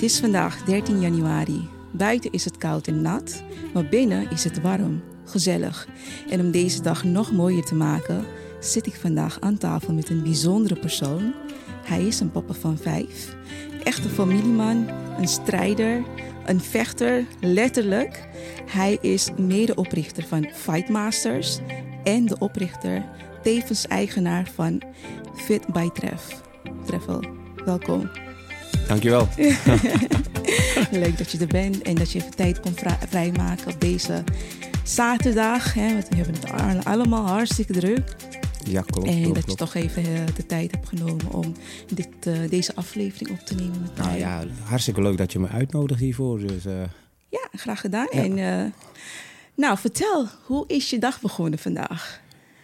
Het is vandaag 13 januari. Buiten is het koud en nat, maar binnen is het warm, gezellig. En om deze dag nog mooier te maken, zit ik vandaag aan tafel met een bijzondere persoon. Hij is een papa van vijf, echte familieman, een strijder, een vechter, letterlijk. Hij is medeoprichter van Fightmasters en de oprichter, tevens eigenaar van Fit by Tref. Treffel, welkom. Dankjewel. Leuk dat je er bent en dat je even tijd kon vri- vrijmaken op deze zaterdag. Hè, want we hebben het al- allemaal hartstikke druk. Ja, klopt. en klopt, dat je toch even eh, de tijd hebt genomen om dit, eh, deze aflevering op te nemen met Nou mij. ja, hartstikke leuk dat je me uitnodigt hiervoor. Dus, eh, Ja, graag gedaan. Ja. En, nou, vertel, hoe is je dag begonnen vandaag?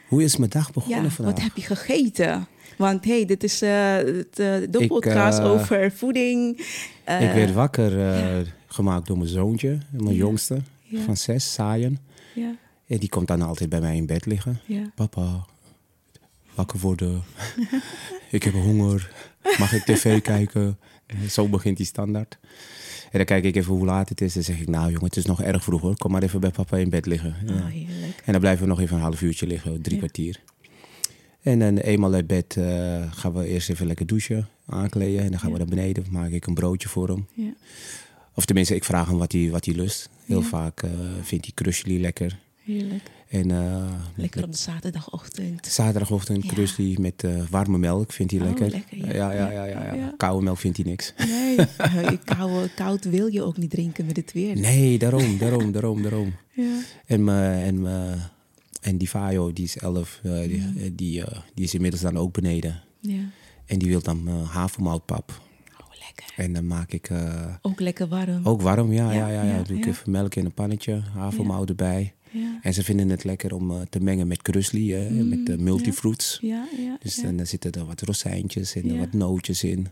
hoe is mijn dag begonnen ja, vandaag? wat heb je gegeten? Want hey, dit is eh, het, eh, de Ik, podcast eh, over voeding. Ik werd wakker gemaakt door mijn zoontje, mijn Ja. jongste, Ja. van zes, Saaien. Ja, En die komt dan altijd bij mij in bed liggen. ja. Papa, wakker worden. ik heb honger. Mag ik tv kijken? Zo begint die standaard. En dan kijk ik even hoe laat het is. En zeg ik, nou jongen, het is nog erg vroeg hoor. Kom maar even bij papa in bed liggen. Ja. Oh, heerlijk. En dan blijven we nog even een half uurtje liggen, drie Ja. kwartier. En dan eenmaal uit bed eh, gaan we eerst even lekker douchen, aankleden. En dan gaan Ja. we naar beneden, maak ik een broodje voor hem. Ja. Of tenminste, ik vraag hem wat hij, wat hij lust. Heel Ja. vaak eh, vindt hij krusli lekker. Heerlijk. En eh, Lekker op de zaterdagochtend. zaterdagochtend Ja. krusli met warme melk vindt hij Oh, lekker. lekker, ja. ja. Ja, ja, Ja. Koude melk vindt hij niks. Nee, koud, koud wil je ook niet drinken met het weer. Nee, daarom, daarom, daarom, daarom. Ja. En, me, en, me, en die Vajo, die is elf, eh, die, Ja. eh, die, eh, die is inmiddels dan ook beneden. ja. En die wil dan eh, havermoutpap. Oh, lekker. En dan maak ik Ook lekker warm. ook warm, ja, Ja, ja, ja. Doe ik even melk in een pannetje, havermout erbij. Ja. En ze vinden het lekker om te mengen met krusli, Mm, met eh, multifruits. Ja, ja, Dus dan, zitten er wat rozijntjes en wat nootjes in.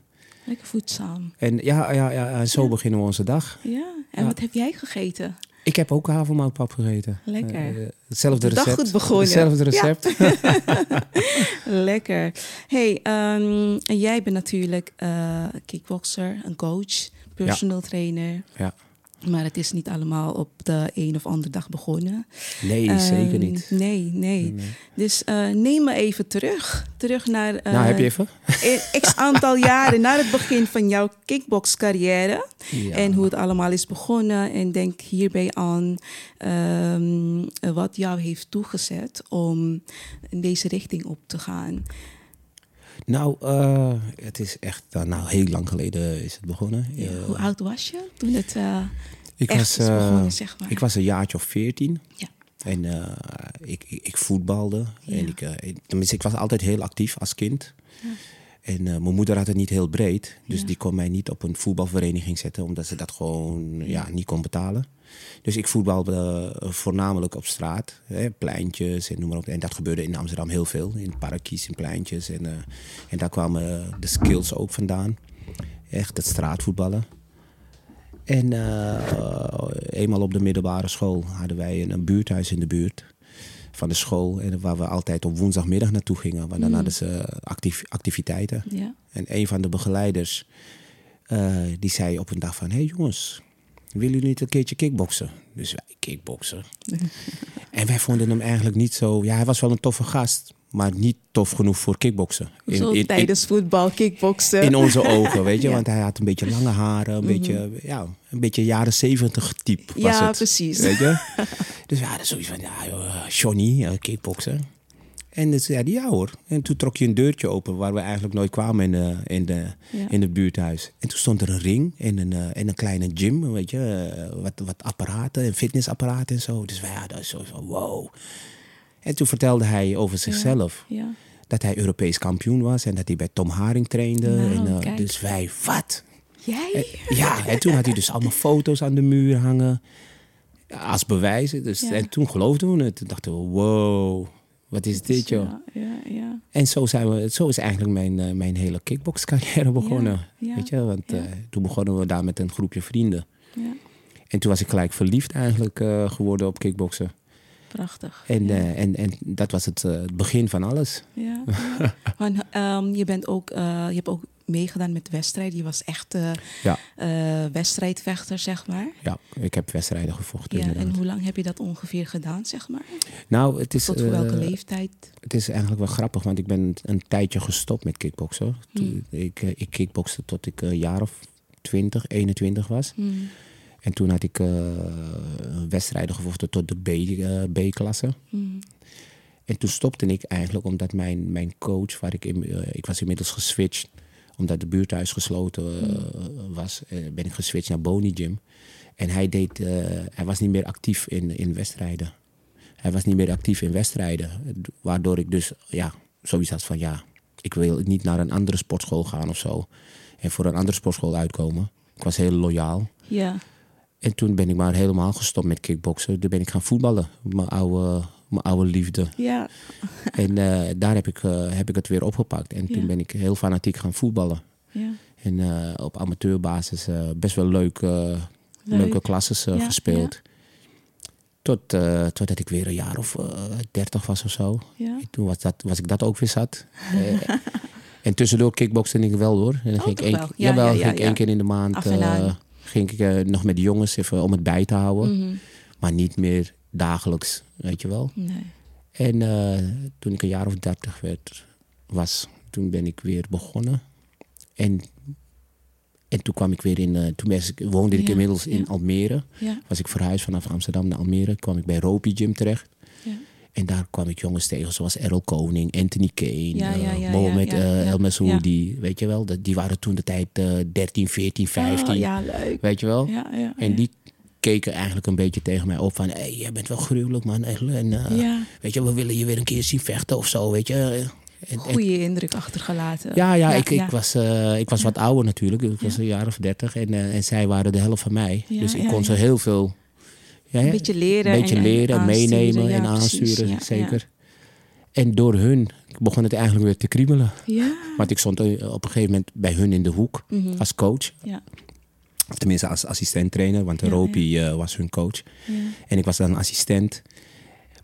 Lekker voedzaam. En ja, ja, ja en zo beginnen we onze dag. Ja. En wat heb jij gegeten? Ik heb ook havermoutpap gegeten. Lekker. Eh, hetzelfde De dag recept. goed begonnen. Hetzelfde Ja. recept. Lekker. Hey, ehm, jij bent natuurlijk eh kickboxer, een coach, personal trainer. Ja. Maar het is niet allemaal op de een of andere dag begonnen. Nee, zeker Ehm, niet. Nee, nee. Nee. Dus eh, neem me even terug. Terug naar eh, nou, heb je even? een x aantal jaren, naar het begin van jouw kickboxcarrière. Ja. En hoe het allemaal is begonnen. En denk hierbij aan ehm, wat jou heeft toegezet om in deze richting op te gaan. Nou, eh, het is echt uh, nou, heel lang geleden is het begonnen. Ja, Eh, hoe oud was je toen het eh, ik, echt was, is eh, begonnen, zeg maar? ik was een jaartje of veertien. Ja. En eh, ik, ik, ik voetbalde. Ja. En ik, eh, ik- tenminste, ik was altijd heel actief als kind. En eh, mijn moeder had het niet heel breed. Dus Ja. die kon mij niet op een voetbalvereniging zetten. Omdat ze dat gewoon ja, niet kon betalen. Dus ik voetbalde eh, voornamelijk op straat. Hè, pleintjes en noem maar op. En dat gebeurde in Amsterdam heel veel. In parkjes en pleintjes. En, eh, en daar kwamen de skills ook vandaan. Echt het straatvoetballen. En eenmaal op de middelbare school hadden wij een, een buurthuis in de buurt van de school. En waar we altijd op woensdagmiddag naartoe gingen. Want dan Mm. hadden ze actief, activiteiten. Ja. En een van de begeleiders eh, die zei op een dag van... Hé hey jongens, willen jullie niet een keertje kickboksen? Dus wij kickboksen. en wij vonden hem eigenlijk niet zo... Ja, hij was wel een toffe gast, maar niet tof genoeg voor kickboksen. In- Zo in- in- tijdens voetbal, kickboksen. in onze ogen, weet je. Ja. Want hij had een beetje lange haren, een, beetje, ja, een beetje jaren zeventig type was ja, het. precies. Weet je? dus we hadden zoiets van, ja, joh, Johnny, uh, kickboksen. En dus zei hij, ja hoor. En toen trok je een deurtje open waar we eigenlijk nooit kwamen in de, in de, Ja. in het buurthuis. En toen stond er een ring en een, eh, en een kleine gym, weet je. eh, wat, wat apparaten en fitnessapparaten en zo. Dus wij hadden zo van, wow. En toen vertelde hij over zichzelf Ja. dat hij Europees kampioen was en dat hij bij Tom Haring trainde. Nou, en, eh, dus wij, wat? Jij? En- ja, en toen had hij dus allemaal foto's aan de muur hangen als bewijzen. Dus, Ja. En toen geloofden we het. Toen dachten we, wow, wat is dit joh? Ja, ja, ja. En zo, zijn we, zo is eigenlijk mijn, eh, mijn hele kickboxcarrière begonnen. Weet je, want eh, toen begonnen we daar met een groepje vrienden. ja. En toen was ik gelijk verliefd eigenlijk geworden op kickboksen. Prachtig. En, ja. eh, en, en dat was het, eh, begin van alles. Ja, ja. Want, ehm, je bent ook, eh, je hebt ook meegedaan met wedstrijden. Je was echt Ja. wedstrijdvechter, zeg maar. Ja, ik heb wedstrijden gevochten. Ja, en hoe lang heb je dat ongeveer gedaan, zeg maar? Nou, het is, Tot voor welke leeftijd? het is eigenlijk wel grappig, want ik ben een tijdje gestopt met kickboksen. Hmm. Ik, ik kickbokste tot ik een jaar of 20, 21 was. Hmm. En toen had ik eh, wedstrijden gevochten tot de B, eh, B-klasse. Hmm. En toen stopte ik eigenlijk omdat mijn, mijn coach, waar ik in, eh, ik was inmiddels geswitcht, omdat de buurthuis gesloten eh, was, ben ik geswitcht naar Boni Gym. En hij, deed, hij was niet meer actief in, in wedstrijden. Hij was niet meer actief in wedstrijden. Waardoor ik dus ja, zoiets had van ja, ik wil niet naar een andere sportschool gaan of zo. En voor een andere sportschool uitkomen. Ik was heel loyaal. Ja, En toen ben ik maar helemaal gestopt met kickboksen. Toen ben ik gaan voetballen. Mijn oude, mijn oude liefde. ja, En eh, daar heb ik, eh, heb ik het weer opgepakt. En toen Ja. ben ik heel fanatiek gaan voetballen. ja. En eh, op amateurbasis best wel leuk, Leuk. leuke klasses Ja, gespeeld. Tot, totdat ik weer een jaar of dertig was of zo. ja. En toen was, dat, was ik dat ook weer zat. En tussendoor kickbokste ik wel hoor. En dan Oh, ging ik één, wel? Ja, jawel, ging ja. één keer in de maand Ging ik eh, nog met de jongens even om het bij te houden. Mhm. Maar niet meer dagelijks, weet je wel. Nee. En eh, toen ik een jaar of dertig werd, was, toen ben ik weer begonnen. En, en toen kwam ik weer in, eh, toen ik, woonde ik Ja, inmiddels in. Almere. Ja, Was ik verhuisd vanaf Amsterdam naar Almere. kwam ik bij Ropi Gym terecht. En daar kwam ik jongens tegen zoals Errol Koning, Anthony Kane, Ja, ja, eh, ja, Mohamed eh. El Messoudi. Weet je wel, die waren toen de tijd eh 13, 14, 15. Oh, ja, leuk. Weet je wel? En die keken eigenlijk een beetje tegen mij op van... Hé, jij bent wel gruwelijk, man. En, eh, Weet je, we willen je weer een keer zien vechten of zo, weet je. En- goede indruk achtergelaten. ja, ja, ik. Ik, was, ik was wat ouder natuurlijk. Ik was een jaar of dertig. En, en zij waren de helft van mij. Dus ik kon ze heel veel... Ja, Een beetje leren. een beetje en- en leren, meenemen en aansturen, zeker. En door hun begon het eigenlijk weer te kriebelen. Ja. Want ik stond eh, op een gegeven moment bij hun in de hoek Mhm. als coach. Ja. Of tenminste als assistent trainer, want Ja, Ropi eh, was hun coach. En ik was dan assistent.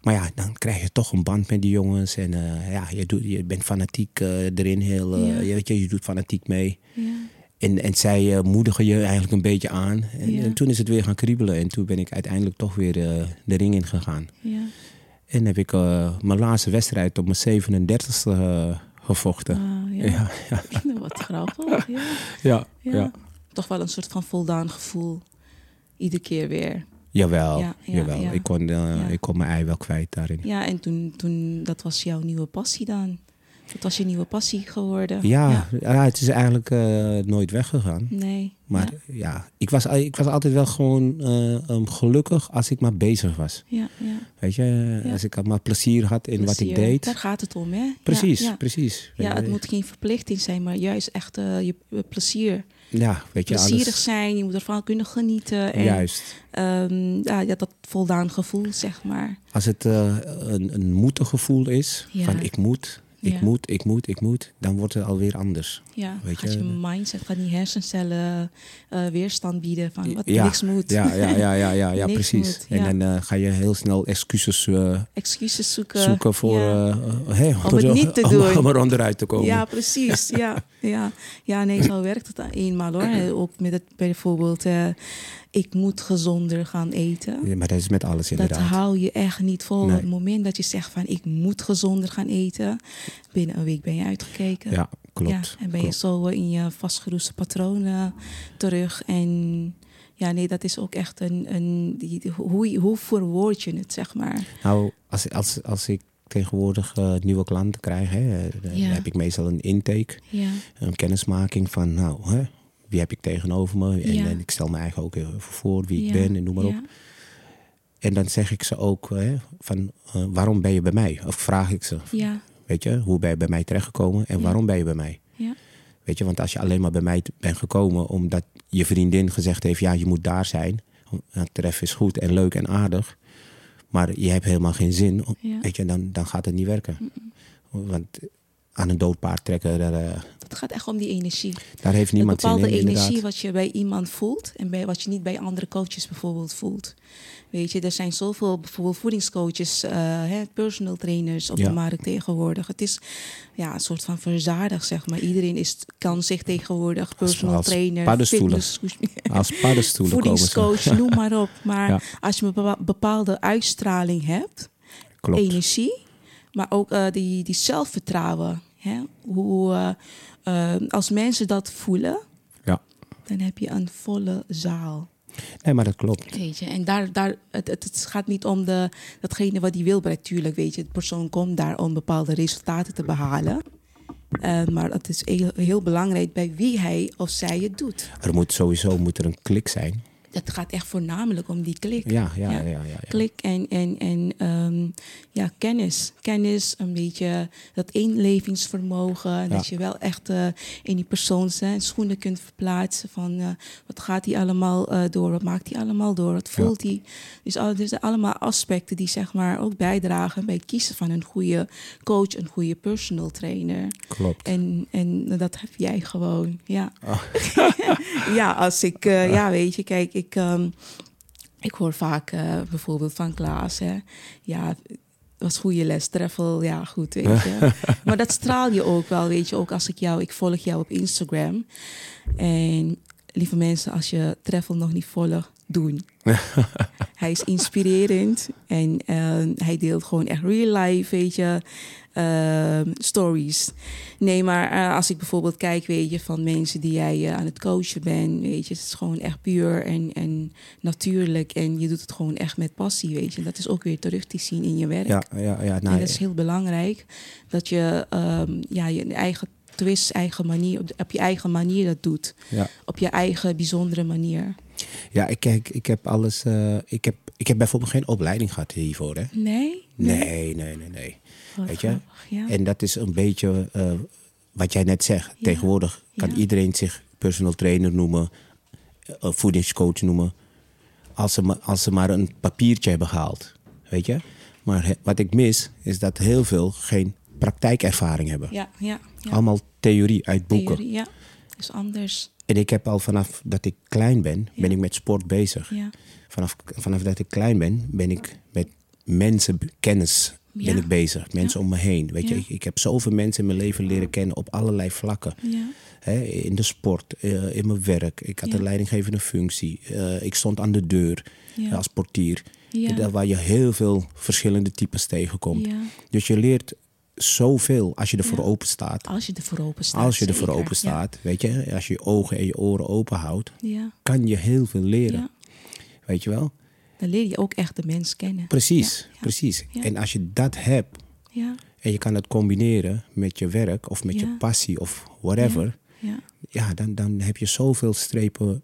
Maar ja, dan krijg je toch een band met die jongens. En eh, ja, je, doet, je bent fanatiek erin. Heel, je, weet je, je doet fanatiek mee. En, en zij eh, moedigen je eigenlijk een beetje aan. En, Ja. en toen is het weer gaan kriebelen. En toen ben ik uiteindelijk toch weer eh, de ring in gegaan. Ja. En heb ik eh, mijn laatste wedstrijd op mijn 37e eh, gevochten. Ah, ja. ja, ja, Wat grappig. Ja. ja. Toch wel een soort van voldaan gevoel. Iedere keer weer. Jawel, Ja, ja, jawel. ja. Ik, kon, ik kon mijn ei wel kwijt daarin. Ja, en toen, toen, dat was jouw nieuwe passie dan. Dat was je nieuwe passie geworden. Ja, ja. het is eigenlijk eh, nooit weggegaan. Nee. Maar Ja, ja, ik, was, ik was altijd wel gewoon eh, um, gelukkig als ik maar bezig was. ja. ja. Weet je, als ik maar plezier had in wat ik deed. Daar gaat het om, hè? Precies, precies. Ja, het moet geen verplichting zijn, maar juist echt eh, je plezier. ja, weet je, Plezierig alles. zijn, je moet ervan kunnen genieten. En, Juist. ehm, ja, dat voldaan gevoel, zeg maar. Als het een, een moeten gevoel is, Ja. van ik moet, ik Ja. moet, ik moet, ik moet, dan wordt het alweer anders. Ja, Weet gaat je, je, mindset, gaat die hersencellen eh, weerstand bieden van wat ja, niks moet. Ja, ja, ja, ja, ja, ja precies. moet, ja. En dan eh, ga je heel snel excuses eh, Excuses zoeken. zoeken voor hey, Om het niet te om- doen. om er onderuit te komen. Ja, precies. Ja, ja. ja, nee, zo werkt het eenmaal hoor. Ook met het bijvoorbeeld, ik moet gezonder gaan eten. Ja, maar dat is met alles Dat inderdaad. hou je echt niet vol. Nee. Op het moment dat je zegt van ik moet gezonder gaan eten, binnen een week ben je uitgekeken. Ja, klopt. Ja, en ben je zo in je vastgeroeste patronen terug. En ja, nee, dat is ook echt een. een die, hoe, hoe verwoord je het, zeg maar? Nou, als, als, als ik tegenwoordig eh, nieuwe klanten krijg, hè, eh, dan Ja. heb ik meestal een intake, Ja, een kennismaking van, nou, hè, wie heb ik tegenover me? En, Ja. en ik stel me eigenlijk ook even voor wie ik ja, ben en noem maar op. En dan zeg ik ze ook hè, van, eh, waarom ben je bij mij? Of vraag ik ze, Ja, weet je, hoe ben je bij mij terechtgekomen en waarom ben je bij mij? ja, Weet je, want als je alleen maar bij mij bent gekomen omdat je vriendin gezegd heeft, ja, je moet daar zijn. Het tref is goed en leuk en aardig. Maar je hebt helemaal geen zin. Weet je, dan, dan gaat het niet werken. Want aan een dood paard trekken, daar, eh, Het gaat echt om die energie. Daar heeft Een niemand in, bepaalde energie wat je bij iemand voelt en bij, wat je niet bij andere coaches bijvoorbeeld voelt. Weet je, er zijn zoveel bijvoorbeeld voedingscoaches, eh, hè, personal trainers op Ja. de markt tegenwoordig. Het is ja, een soort van verzadigd, zeg maar. Iedereen is, kan zich tegenwoordig personal als trainer, paddenstoelen. fitness, Als paddenstoelen komen voedingscoach, noem maar op. Maar Ja. als je een bepa- bepaalde uitstraling hebt, Klopt. energie, maar ook eh, die, die zelfvertrouwen. Hè? Hoe, eh, eh, als mensen dat voelen, Ja. dan heb je een volle zaal. Nee, maar dat klopt. Weet je, en daar, daar, het, het, het gaat niet om de, datgene wat hij wil, natuurlijk. Weet je, de persoon komt daar om bepaalde resultaten te behalen. Eh, maar het is heel, heel belangrijk bij wie hij of zij het doet. Er moet sowieso moet er een klik zijn. Het gaat echt voornamelijk om die klik. Ja, ja, Ja. ja. ja, ja, ja. Klik en, en, en ehm, ja, kennis. Kennis, een beetje dat inlevingsvermogen. Dat je wel echt eh, in die persoon zijn schoenen kunt verplaatsen. Van eh, wat gaat hij allemaal eh, door? Wat maakt hij allemaal door? Wat voelt hij? Dus al, er zijn allemaal aspecten die zeg maar ook bijdragen bij het kiezen van een goede coach, een goede personal trainer. Klopt. En, en dat heb jij gewoon, ja. Ah. ja, als ik, ja, weet je, kijk, ik, ehm, ik hoor vaak eh, bijvoorbeeld van Klaas, hè. Ja, was goede les, treffel, ja, goed, weet je. maar dat straal je ook wel, weet je. Ook als ik jou, ik volg jou op Instagram. En lieve mensen, als je treffel nog niet volgt, doen. hij is inspirerend en eh, hij deelt gewoon echt real life, weet je, eh, stories. Nee, maar eh, als ik bijvoorbeeld kijk, weet je, van mensen die jij aan het coachen bent, weet je, het is gewoon echt puur en, en natuurlijk en je doet het gewoon echt met passie, weet je. Dat is ook weer terug te zien in je werk. Ja, ja, ja. en Nou, dat is heel belangrijk, dat je ehm, ja, je eigen twist, eigen manier, op, op je eigen manier dat doet. ja. Op je eigen bijzondere manier. Ja, ik kijk, ik heb alles. eh, ik, heb, ik heb bijvoorbeeld geen opleiding gehad hiervoor, hè? Nee? Nee, nee, nee, nee. Weet je? Ja. En dat is een beetje eh, wat jij net zegt. Ja. Tegenwoordig kan Ja. iedereen zich personal trainer noemen, eh, voedingscoach noemen, als ze, maar, als ze maar een papiertje hebben gehaald. Weet je? Maar he- wat ik mis, is dat heel veel geen praktijkervaring hebben. ja, ja, ja. Allemaal theorie uit boeken. Theorie, ja, is anders. En ik heb al vanaf dat ik klein ben, ben ik met sport bezig. Ja, Vanaf, vanaf dat ik klein ben, ben ik met mensen, kennis ben ik bezig. Mensen om me heen. Weet je, ik, ik heb zoveel mensen in mijn leven leren kennen op allerlei vlakken. in de sport, eh, in mijn werk. Ik had een leidinggevende functie. Eh, ik stond aan de deur Ja. als portier. Waar je heel veel verschillende types tegenkomt. Dus je leert zoveel als je ervoor Ja. open staat. Als je ervoor open staat. Als je ervoor zeker. open staat, weet je, als je je ogen en je oren open houdt, Ja, kan je heel veel leren. Weet je wel? Dan leer je ook echt de mens kennen. Precies, precies. En als je dat hebt Ja, en je kan het combineren met je werk of met je passie of whatever, ja, ja, dan, dan heb je zoveel strepen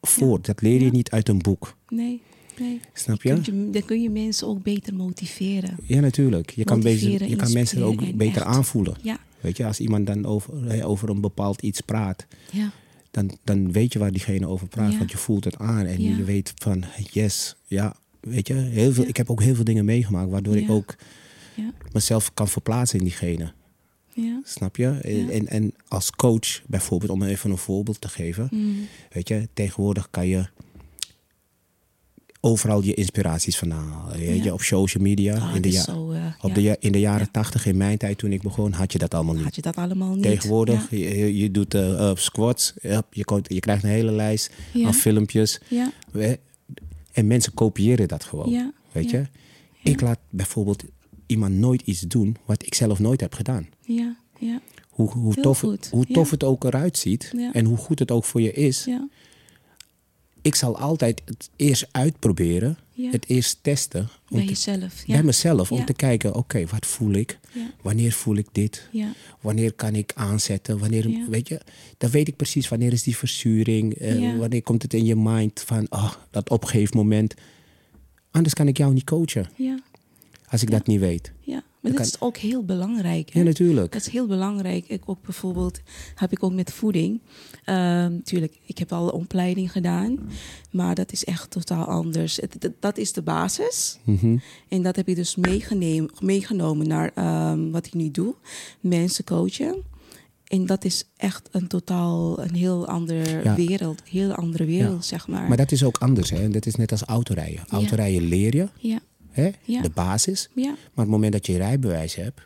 voor. Dat leer je niet uit een boek. Nee, nee. Snap Je je? dan kun je mensen ook beter motiveren. Ja, natuurlijk. Je kan, bezig, je kan mensen ook beter echt. aanvoelen. Ja, Weet je, als iemand dan over, over een bepaald iets praat, ja, dan, dan weet je waar diegene over praat. Ja. Want je voelt het aan en Ja. je weet van yes, ja, weet je, heel veel, ik heb ook heel veel dingen meegemaakt waardoor ik ook ja, mezelf kan verplaatsen in diegene. ja. Snap je? Ja. en, en als coach bijvoorbeeld, om even een voorbeeld te geven, Mm. weet je, tegenwoordig kan je overal je inspiraties vandaan Ja. je, op social media. Oh, in, de ja- zo, eh, op ja. de, in de jaren Ja. tachtig, in mijn tijd toen ik begon, had je dat allemaal niet. Had je dat allemaal niet? Tegenwoordig, je, je- doet eh, squats, je, komt- je krijgt een hele lijst aan filmpjes. En mensen kopiëren dat gewoon. Weet je? Ik laat bijvoorbeeld iemand nooit iets doen wat ik zelf nooit heb gedaan. Ja, ja, Hoe, hoe, tof, hoe tof het ook eruit ziet en hoe goed het ook voor je is. Ik zal altijd het eerst uitproberen, Ja. het eerst testen. Om bij jezelf. Ja, bij mezelf, om Ja. te kijken, oké, wat voel ik? Wanneer voel ik dit? ja, Wanneer kan ik aanzetten? Wanneer, weet je, dan weet ik precies wanneer is die verzuring. eh. Wanneer komt het in je mind van, oh, dat opgeefmoment. Anders kan ik jou niet coachen, ja, als ik dat niet weet. ja. Maar dat is ook heel belangrijk. hè? Ja, natuurlijk. Dat is heel belangrijk. Ik ook bijvoorbeeld heb ik ook met voeding. Ehm tuurlijk, ik heb al opleiding gedaan, maar dat is echt totaal anders. Het, dat is de basis. Mhm. En dat heb ik dus meegenomen naar ehm, wat ik nu doe. Mensen coachen. En dat is echt een totaal, een heel andere Ja. wereld. Heel andere wereld, Ja. zeg maar. Maar dat is ook anders, hè? Dat is net als autorijden. Autorijden leer je, ja, hè? Ja. de basis. ja. Maar op het moment dat je rijbewijs hebt,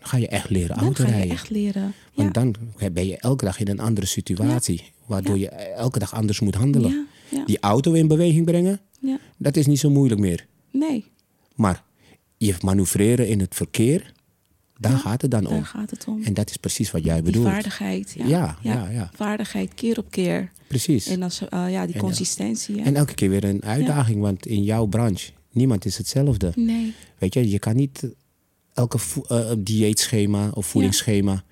ga je echt leren Dan ga je autorijden. echt leren. Want dan ben je elke dag in een andere situatie. Waardoor je elke dag anders moet handelen. Die auto in beweging brengen, ja. dat is niet zo moeilijk meer. Nee, Maar je manoeuvreren in het verkeer, daar Ja, gaat het dan daar om. gaat het om. En dat is precies wat jij die bedoelt. vaardigheid. Ja. Ja, ja, ja. Vaardigheid keer op keer. Precies. En als, eh, ja, die En, consistentie. En elke keer weer een uitdaging, want in jouw branche, niemand is hetzelfde. nee, Weet je, je kan niet elke eh, dieetschema of voedingsschema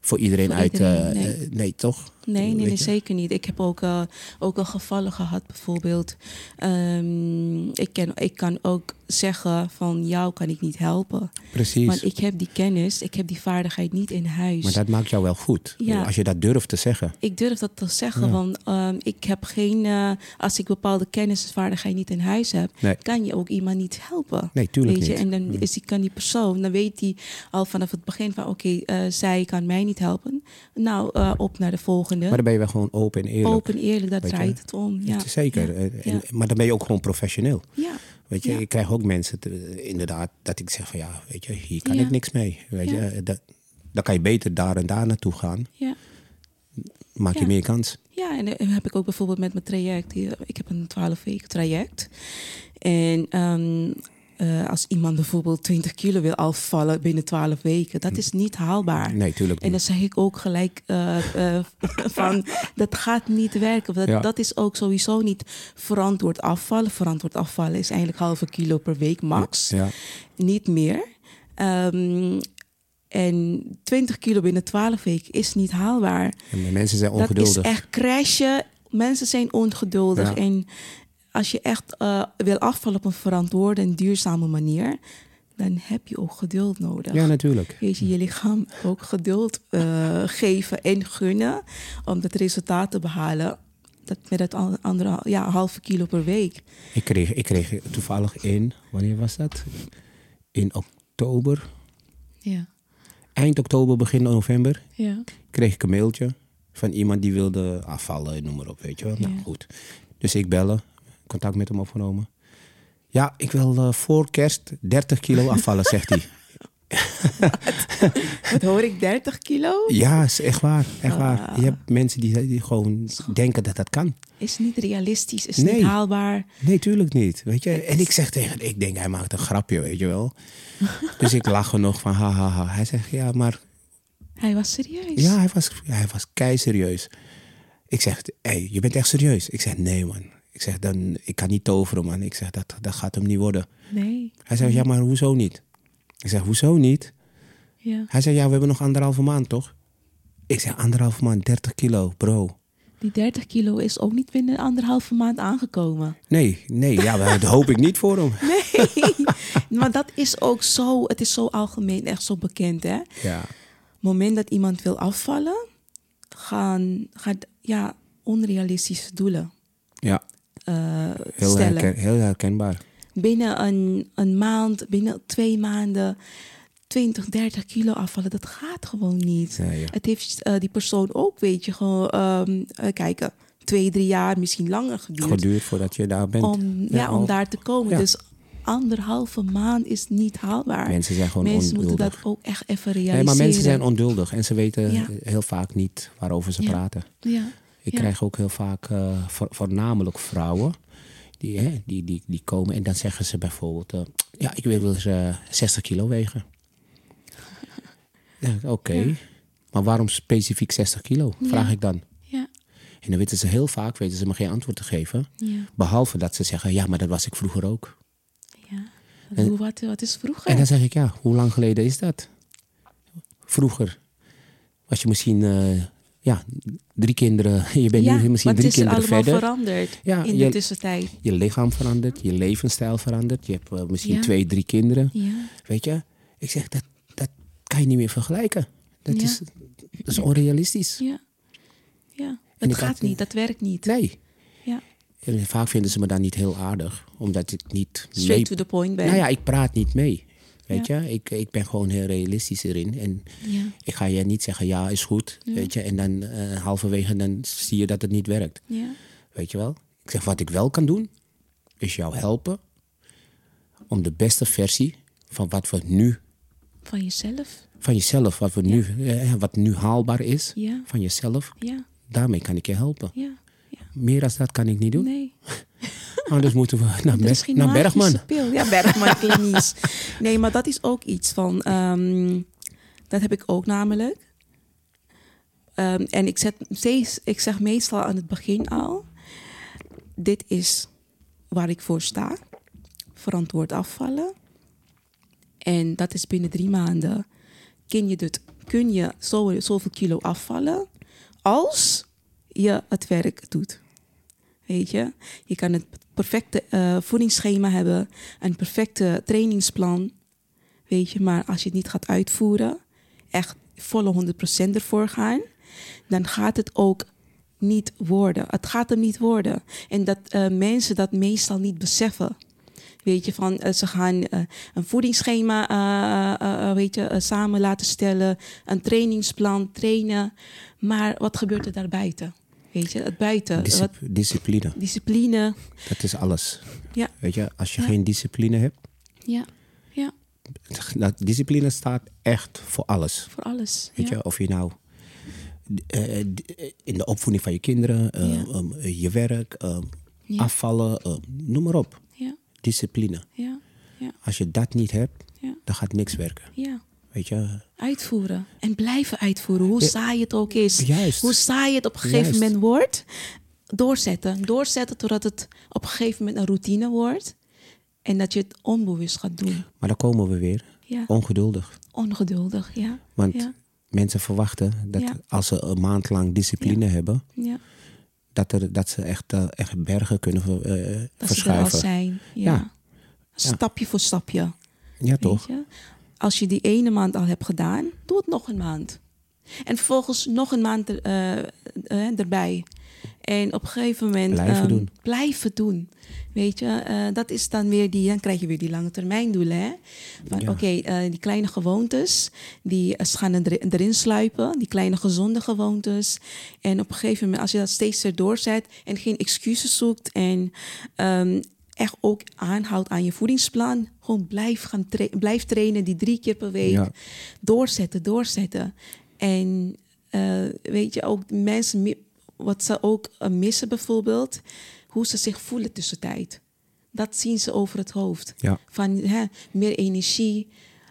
voor iedereen Voor uit. iedereen, nee. eh, nee, toch? Nee, nee, nee zeker niet. Ik heb ook, eh, ook al gevallen gehad, bijvoorbeeld. Ehm, ik, ken, ik kan ook zeggen van jou kan ik niet helpen. Precies. Want ik heb die kennis, ik heb die vaardigheid niet in huis. Maar dat maakt jou wel goed. Ja. Als je dat durft te zeggen. Ik durf dat te zeggen, Ja. want ehm, ik heb geen, eh, als ik bepaalde kennis en vaardigheid niet in huis heb, Nee. kan je ook iemand niet helpen. Nee, tuurlijk weet je? niet. En dan is die, kan die persoon, dan weet hij al vanaf het begin van oké, eh, zij kan mij niet helpen. Nou, eh, op naar de volgende. Maar dan ben je wel gewoon open en eerlijk. Open, eerlijk, daar draait het om. Ja. Zeker. Ja. Eh, en-. Maar dan ben je ook gewoon professioneel. Ja. Weet je, ik krijg ook mensen, te- inderdaad, dat ik zeg van ja, weet je, hier kan ik niks mee. Weet je, Eh, dat, dan kan je beter daar en daar naartoe gaan. Ja. Maak je meer kans. Ja, en dan heb ik ook bijvoorbeeld met mijn traject. Ik heb een 12 weken traject. En ehm, eh, als iemand bijvoorbeeld 20 kilo wil afvallen binnen 12 weken, dat is niet haalbaar. Nee, tuurlijk En dan niet. zeg ik ook gelijk eh, eh, van, dat gaat niet werken. Dat, Ja. dat is ook sowieso niet verantwoord afvallen. Verantwoord afvallen is eigenlijk halve kilo per week max. Ja. Niet meer. Ehm, en 20 kilo binnen 12 weken is niet haalbaar. En mensen zijn Dat is ongeduldig. echt crashen. Mensen zijn ongeduldig. Ja. En als je echt eh, wil afvallen op een verantwoorde en duurzame manier, dan heb je ook geduld nodig. Ja, natuurlijk. Weet je, je lichaam ook geduld eh, geven en gunnen om dat resultaat te behalen. Dat met dat an- andere ja, halve kilo per week. Ik kreeg, ik kreeg toevallig in, wanneer was dat? In oktober, Ja, eind oktober, begin november, ja, kreeg ik een mailtje van iemand die wilde afvallen, noem maar op, weet je wel. Nou goed. Dus ik bellen, contact met hem opgenomen. Ja, ik wil eh, voor kerst 30 kilo afvallen, zegt hij. Wat hoor ik, 30 kilo? Ja, is echt waar, echt waar. Ah. Je hebt mensen die, die gewoon denken dat dat kan. Is niet realistisch, is Nee. niet haalbaar. Nee, tuurlijk niet. Weet je? En ik zeg tegen ik denk hij maakt een grapje, weet je wel. Dus ik lach er nog van, ha, ha, ha. Hij zegt, ja, maar Hij was serieus. Ja, hij was, hij was kei serieus. Ik zeg, hey, je bent echt serieus? Ik zeg, nee man. Ik zeg, dan, ik kan niet toveren man. Ik zeg, dat, dat gaat hem niet worden. Nee. Hij zegt, ja, maar hoezo niet? Ik zeg, hoezo niet? Ja. Hij zei, ja, we hebben nog anderhalve maand, toch? Ik zeg, anderhalve maand, 30 kilo, bro. Die 30 kilo is ook niet binnen anderhalve maand aangekomen. Nee, nee, ja, dat hoop ik niet voor hem. Nee. maar dat is ook zo, het is zo algemeen, echt zo bekend hè. Ja, moment dat iemand wil afvallen, gaan, gaat ja, onrealistische doelen ja heel, stellen. herken- heel herkenbaar. Binnen een, een maand, binnen twee maanden, 20, 30 kilo afvallen, dat gaat gewoon niet. Ja, ja. Het heeft eh, die persoon ook, weet je, gewoon eh, kijken, twee, drie jaar, misschien langer geduurd. Geduurd voordat je daar bent. om, ja, om daar te komen. Dus anderhalve maand is niet haalbaar. Mensen zijn gewoon Mensen moeten dat ook echt even realiseren. Nee, maar mensen zijn onduldig en ze weten heel vaak niet waarover ze praten. Ja. Ik Ja. krijg ook heel vaak, eh, voor- voornamelijk vrouwen, die, hè, die, die, die komen en dan zeggen ze bijvoorbeeld: eh, Ja, ik wil wel eens eh, 60 kilo wegen. Ja, Oké, Ja. maar waarom specifiek 60 kilo? Vraag Ja. ik dan. Ja. En dan weten ze heel vaak weten ze me geen antwoord te geven. Behalve dat ze zeggen: Ja, maar dat was ik vroeger ook. ja. En- Hoe, wat, wat is vroeger? En dan zeg ik: Ja, hoe lang geleden is dat? Vroeger was je misschien. Ja, drie kinderen. Je bent ja, nu misschien drie het is kinderen allemaal verder. veranderd Ja, in je- de tussentijd. Je lichaam verandert, je levensstijl verandert. Je hebt eh, misschien Ja. twee, drie kinderen. Ja. Weet je? Ik zeg, dat, dat kan je niet meer vergelijken. Dat, is, dat is onrealistisch. Ja. ja. Het gaat had- niet, dat werkt niet. Nee. Ja. En vaak vinden ze me dan niet heel aardig. Omdat ik niet Straight mee... to the point ben. Nou ja, ik praat niet mee. Weet je, ik, ik ben gewoon heel realistisch erin. En Ja. ik ga je niet zeggen, ja, is goed. Ja. Weet je, en dan eh, halverwege dan zie je dat het niet werkt. Ja. Weet je wel? Ik zeg, wat ik wel kan doen, is jou helpen om de beste versie van wat we nu, Van jezelf. van jezelf, wat, we nu, eh, wat nu haalbaar is, Ja. van jezelf, Ja. daarmee kan ik je helpen. Ja. ja. Meer dan dat kan ik niet doen. Nee. Anders moeten we naar, Er Ber- naar Bergman. Ja, Bergman klinisch. Nee, maar dat is ook iets van... ehm, dat heb ik ook namelijk. Ehm, en ik, zet steeds, ik zeg meestal aan het begin al... Dit is waar ik voor sta. Verantwoord afvallen. En dat is binnen drie maanden. Kun je, dit, kun je zo, zoveel kilo afvallen... als je het werk doet. Weet je, je kan het perfecte eh, voedingsschema hebben, een perfecte trainingsplan. Weet je, maar als je het niet gaat uitvoeren, echt volle 100% ervoor gaan, dan gaat het ook niet worden. Het gaat hem niet worden. En dat eh, mensen dat meestal niet beseffen. Weet je, van eh, ze gaan een voedingsschema weet je, samen laten stellen, een trainingsplan trainen. Maar wat gebeurt er daarbuiten? Weet je, het buiten. Wat, discipline, discipline. dat is alles. Ja. Weet je, als je Ja. geen discipline hebt, Ja, ja, dat discipline staat echt voor alles. voor alles. Weet ja. je, of je nou eh, eh, in de opvoeding van je kinderen, eh, Ja. um, je werk, eh, Ja. afvallen, eh, noem maar op. Ja, Discipline. ja, ja, Als je dat niet hebt, dan gaat niks werken. ja. Weet je, Uitvoeren. En blijven uitvoeren. Hoe Ja. saai het ook is. Juist. Hoe saai het op een gegeven Juist. moment wordt. Doorzetten. Doorzetten totdat het op een gegeven moment een routine wordt. En dat je het onbewust gaat doen. maar dan komen we weer. Ja. Ongeduldig. Ongeduldig, ja. Want Ja. mensen verwachten dat als ze een maand lang discipline hebben, ja. dat, er, dat ze echt, eh, echt bergen kunnen ver- eh, Dat ze er al verschuiven. zijn. Ja. Stapje voor stapje. Ja, toch? Als je die ene maand al hebt gedaan, doe het nog een maand. En vervolgens nog een maand er, eh, eh, erbij. En op een gegeven moment... Blijven ehm, doen. Blijven doen. Weet je, eh, dat is dan weer die... Dan krijg je weer die lange termijn doelen, hè. Van Ja. oké, die kleine gewoontes, die gaan er, erin sluipen. Die kleine gezonde gewoontes. En op een gegeven moment, als je dat steeds weer doorzet... en geen excuses zoekt en... ehm, echt ook aanhoudt aan je voedingsplan. Gewoon blijf, gaan tra- blijf trainen die drie keer per week. Ja. Doorzetten, doorzetten. En eh, weet je, ook mensen, wat ze ook eh, missen bijvoorbeeld, hoe ze zich voelen tussentijd. Dat zien ze over het hoofd. Ja. Van hè, meer energie.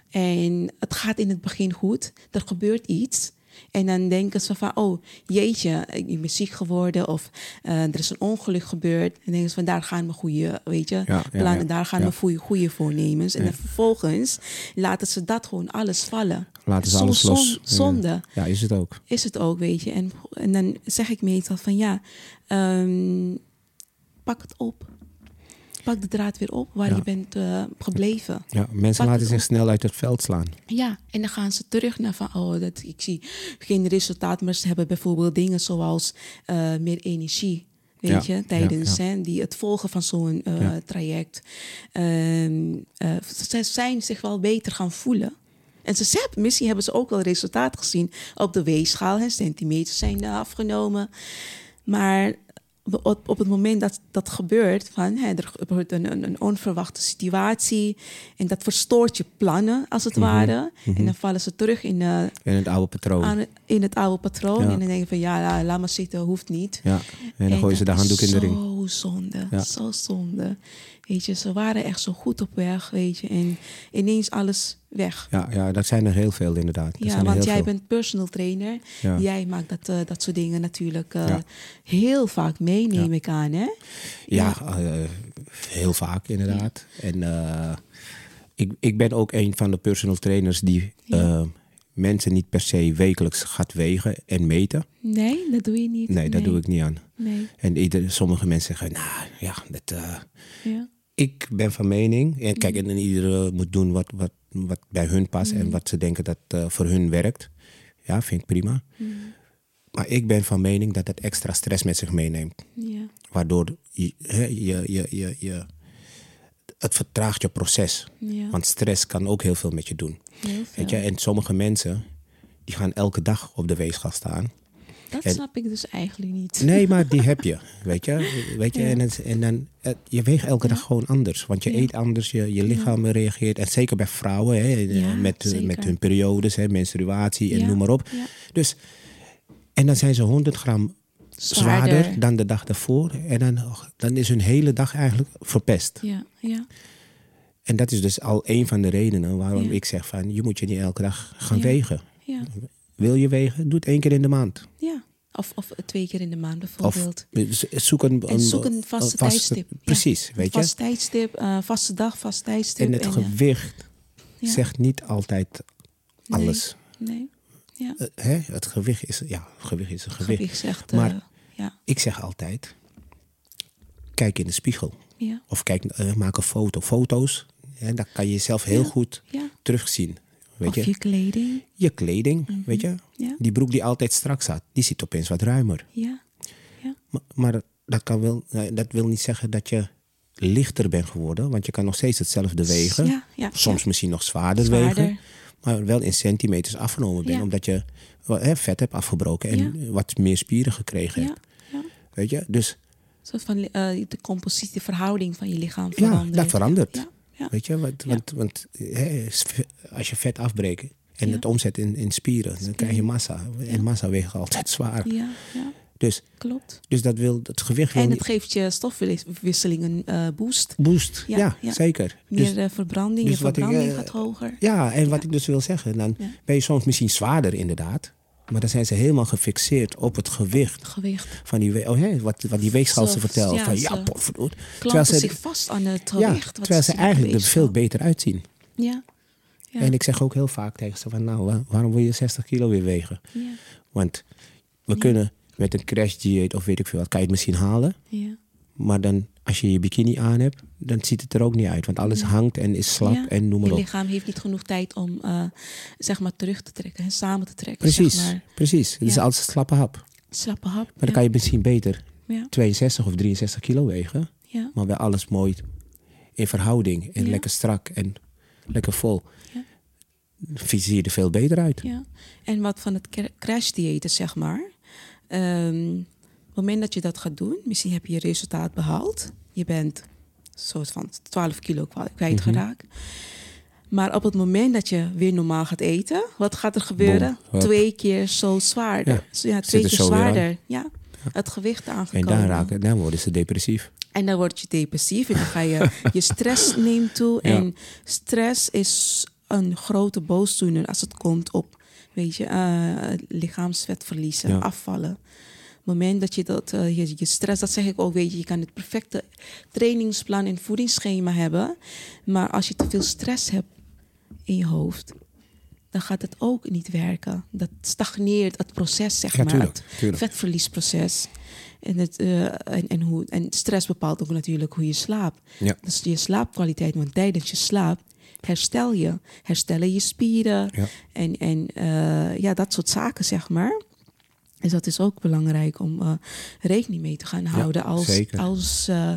En het gaat in het begin goed. Er gebeurt iets. En dan denken ze van, oh jeetje, ik ben ziek geworden of eh, er is een ongeluk gebeurd. En denken ze van, daar gaan we goede, weet je, Ja, ja, plannen, ja, daar gaan we goede, goede voornemens. En dan vervolgens laten ze dat gewoon alles vallen. Laten ze alles los. zon- zonde Ja, is het ook. is het ook, weet je. En, en dan zeg ik meestal van ja, ehm, pak het op. Pak de draad weer op waar Ja. je bent eh, gebleven. Ja, mensen Pak laten zich op. snel uit het veld slaan. Ja, en dan gaan ze terug naar van, oh, dat, ik zie geen resultaat, maar ze hebben bijvoorbeeld dingen zoals eh, meer energie. Weet Ja, je, tijdens ja, Hè, die, het volgen van zo'n eh, traject. Ehm, eh, ze zijn zich wel beter gaan voelen. En ze hebben, misschien hebben ze ook wel resultaat gezien op de weegschaal. Hè, centimeters zijn afgenomen. Maar op, op het moment dat dat gebeurt, van, hè, er gebeurt een, onverwachte situatie. En dat verstoort je plannen, als het ware. En dan vallen ze terug in, eh, In het oude patroon. aan, in het oude patroon. Ja. En dan denken van, ja, la- laat maar zitten, hoeft niet. Ja, en dan gooien ze de handdoek in de ring. Zo zonde, Ja. zo zonde. Weet je, ze waren echt zo goed op weg, weet je. En ineens alles weg. Ja, ja, dat zijn er heel veel inderdaad. Dat Ja, zijn want jij veel. bent personal trainer. Ja. Jij maakt dat, eh, dat soort dingen natuurlijk eh, Ja. heel vaak mee, neem Ja. ik aan, hè? Ja, eh, heel vaak inderdaad. En ik, ik ben ook een van de personal trainers die mensen niet per se wekelijks gaat wegen en meten. Nee, dat doe je niet. Nee, dat doe ik niet aan. Nee, En ieder, sommige mensen zeggen, nou ja, dat, ja. Ik ben van mening. En kijk, en iedereen moet doen wat, wat, wat bij hun past en wat ze denken dat eh, voor hun werkt. Ja, vind ik prima. Maar ik ben van mening dat het extra stress met zich meeneemt. Waardoor je, je, je, je, je het vertraagt je proces. Ja. Want stress kan ook heel veel met je doen. Weet je? En sommige mensen die gaan elke dag op de weegschaal staan. Dat en- snap ik dus eigenlijk niet. Nee, maar die heb je. Weet je? Weet je? Ja. En, het, en dan, het- je weegt elke dag gewoon anders. Want je eet anders, je, je lichaam reageert. En zeker bij vrouwen, hè, Ja, met, zeker. met hun periodes, hè, menstruatie en noem maar op. Dus, en dan zijn ze 100 gram zwaarder, Zwaarder. dan de dag daarvoor. En dan, dan is hun hele dag eigenlijk verpest. Ja, ja, En dat is dus al een van de redenen waarom Ja. ik zeg van... je moet je niet elke dag gaan Ja. wegen. ja, Wil je wegen? Doe het één keer in de maand. ja. Of, of twee keer in de maand Of bijvoorbeeld. zoek een, en zoek een vaste tijdstip. Ja. Precies, weet je. Vast tijdstip, eh, vaste dag, vast tijdstip. En het eh, gewicht ja. zegt niet altijd Nee. alles. Nee, ja. Eh, hè? Het gewicht is, ja, gewicht is een gewicht. Gewicht zegt... Maar- eh, ja, Ik zeg altijd, kijk in de spiegel. ja, Of kijk, eh, maak een foto. Foto's, hè, daar kan je jezelf heel Ja. goed ja. terugzien. Weet Of je? je kleding. je kleding, weet je. Ja, Die broek die altijd strak zat, die zit opeens wat ruimer. ja, Maar, maar dat, kan wel, dat wil niet zeggen dat je lichter bent geworden. Want je kan nog steeds hetzelfde wegen. Ja, ja, Soms ja. misschien nog zwaarder, Zwaarder. wegen. Maar wel in centimeters afgenomen bent. Ja. Omdat je hè, vet hebt afgebroken en wat meer spieren gekregen Ja, hebt. ja. Weet je? Dus Een soort van eh, de compositie, de verhouding van je lichaam ja, verandert. dat verandert. Ja. Weet je? Want, want, want hè, als je vet afbreekt en het omzet in, in spieren, dan krijg je massa. En massa weegt altijd zwaar. Ja, ja, Dus, klopt. dus dat wil, het gewicht wil En niet... het geeft je stofwisseling een eh, boost. Boost, ja, Ja, ja. zeker. Meer Dus- eh, verbranding, dus je ik, verbranding eh, gaat hoger. Ja, en wat ik dus wil zeggen, dan ben je soms misschien zwaarder inderdaad. Maar dan zijn ze helemaal gefixeerd op het gewicht Gewicht. van die, oh, hè, wat, wat die weegschaal ze vertelt. ja, van ja, ze potverdoord. Terwijl ze, zich vast aan het gewicht. terwijl ze eigenlijk er veel beter uitzien. Ja, ja, En ik zeg ook heel vaak tegen ze van nou, wa- waarom wil je 60 kilo weer wegen? ja, Want we kunnen met een crash dieet of weet ik veel wat, kan je het misschien halen. ja. Maar dan, als je je bikini aan hebt, dan ziet het er ook niet uit. Want alles hangt en is slap Ja, en noem maar Je op. lichaam heeft niet genoeg tijd om eh, zeg maar terug te trekken en samen te trekken. Precies, Zeg maar. precies. Het is altijd slappe hap. Slappe hap. Maar dan kan je misschien beter ja, 62 of 63 kilo wegen. ja, Maar wel alles mooi in verhouding. En lekker strak en lekker vol. Je er veel beter uit. ja. En wat van het cra- crash-diëten, zeg maar. Ehm, op het moment dat je dat gaat doen, misschien heb je je resultaat behaald. Je bent soort van 12 kilo kwa- kwijtgeraakt. Maar op het moment dat je weer normaal gaat eten, wat gaat er gebeuren? Twee keer zo zwaarder. Ja, Ja, twee er keer zwaarder. Ja. Het gewicht En aangekomen. dan, raken, dan worden ze depressief. En dan word je depressief en dan ga je, je stress neemt toe. Ja. En stress is een grote boosdoener als het komt op, weet je, eh, lichaamsvet verliezen, Ja. afvallen. Moment dat je dat, eh, je, je stress, dat zeg ik ook, weet je, je kan het perfecte trainingsplan en voedingsschema hebben. Maar als je te veel stress hebt in je hoofd, dan gaat het ook niet werken. Dat stagneert het proces, zeg Ja, maar. tuurlijk, Het vetverliesproces. En, het, eh, en, en, hoe, en stress bepaalt ook natuurlijk hoe je slaapt. Ja. Dus je slaapkwaliteit, want tijdens je slaap herstel je. Herstellen je spieren Ja. en, en eh, ja, dat soort zaken, zeg maar. Dus dat is ook belangrijk om eh, rekening mee te gaan houden. als zeker. als eh,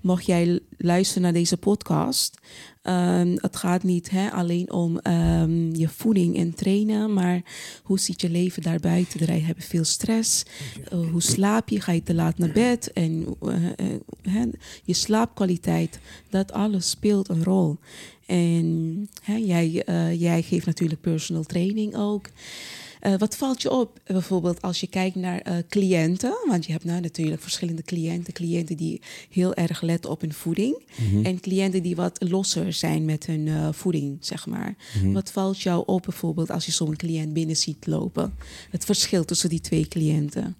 mocht jij luisteren naar deze podcast. ehm, het gaat niet hè, alleen om ehm, je voeding en trainen, maar hoe ziet je leven daarbuiten? Er hebben veel stress. Eh, hoe slaap je? Ga je te laat naar bed? En hè, je slaapkwaliteit, dat alles speelt een rol. En hè, jij, jij geeft natuurlijk personal training ook. Eh, wat valt je op bijvoorbeeld als je kijkt naar eh, cliënten? Want je hebt nou natuurlijk verschillende cliënten. Cliënten die heel erg letten op hun voeding. En cliënten die wat losser zijn met hun eh, voeding, zeg maar. Wat valt jou op bijvoorbeeld als je zo'n cliënt binnen ziet lopen? Het verschil tussen die twee cliënten.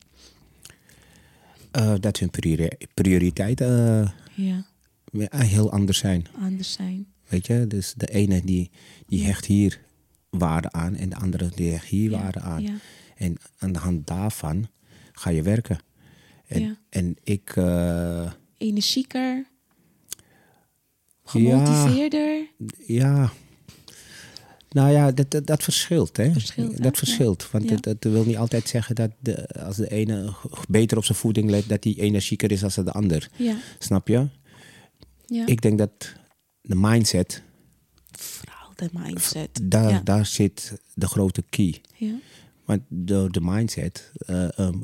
Dat hun priori- prioriteiten Ja, heel anders zijn. anders zijn. Weet je, dus de ene die, die hecht hier waarde aan en de andere die hecht hier Ja, waarde aan. ja. En aan de hand daarvan ga je werken. En, Ja. en ik, eh, Energieker. Gemotiveerder. ja, nou ja, dat, dat, dat verschilt. Hè? Verschilt, hè? dat verschilt. Want dat, dat wil niet altijd zeggen dat de, als de ene beter op zijn voeding let, dat die energieker is als de ander. Snap je? ja. Ik denk dat de mindset, de mindset. daar, ja. daar zit de grote key. Ja. Want door de mindset ehm,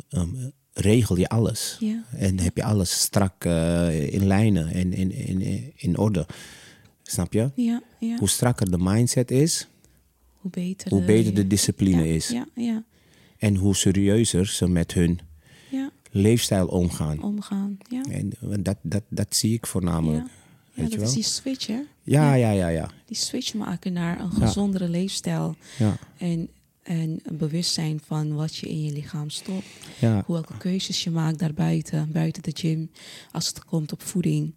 regel je alles. Ja. En heb je alles strak eh, in lijnen en in, in, in orde. Snap je? Ja, ja. Hoe strakker de mindset is, Hoe beter, hoe beter de discipline ja, is. Ja, ja, En hoe serieuzer ze met hun ja. leefstijl omgaan. Omgaan. Ja, En dat, dat, dat zie ik voornamelijk. Ja. dat is die switch, hè? Ja, ja, ja, ja. Die switch maken naar een Ja. gezondere leefstijl. Ja, En, en een bewustzijn van wat je in je lichaam stopt. ja. Hoe welke keuzes je maakt daarbuiten, buiten de gym, als het komt op voeding.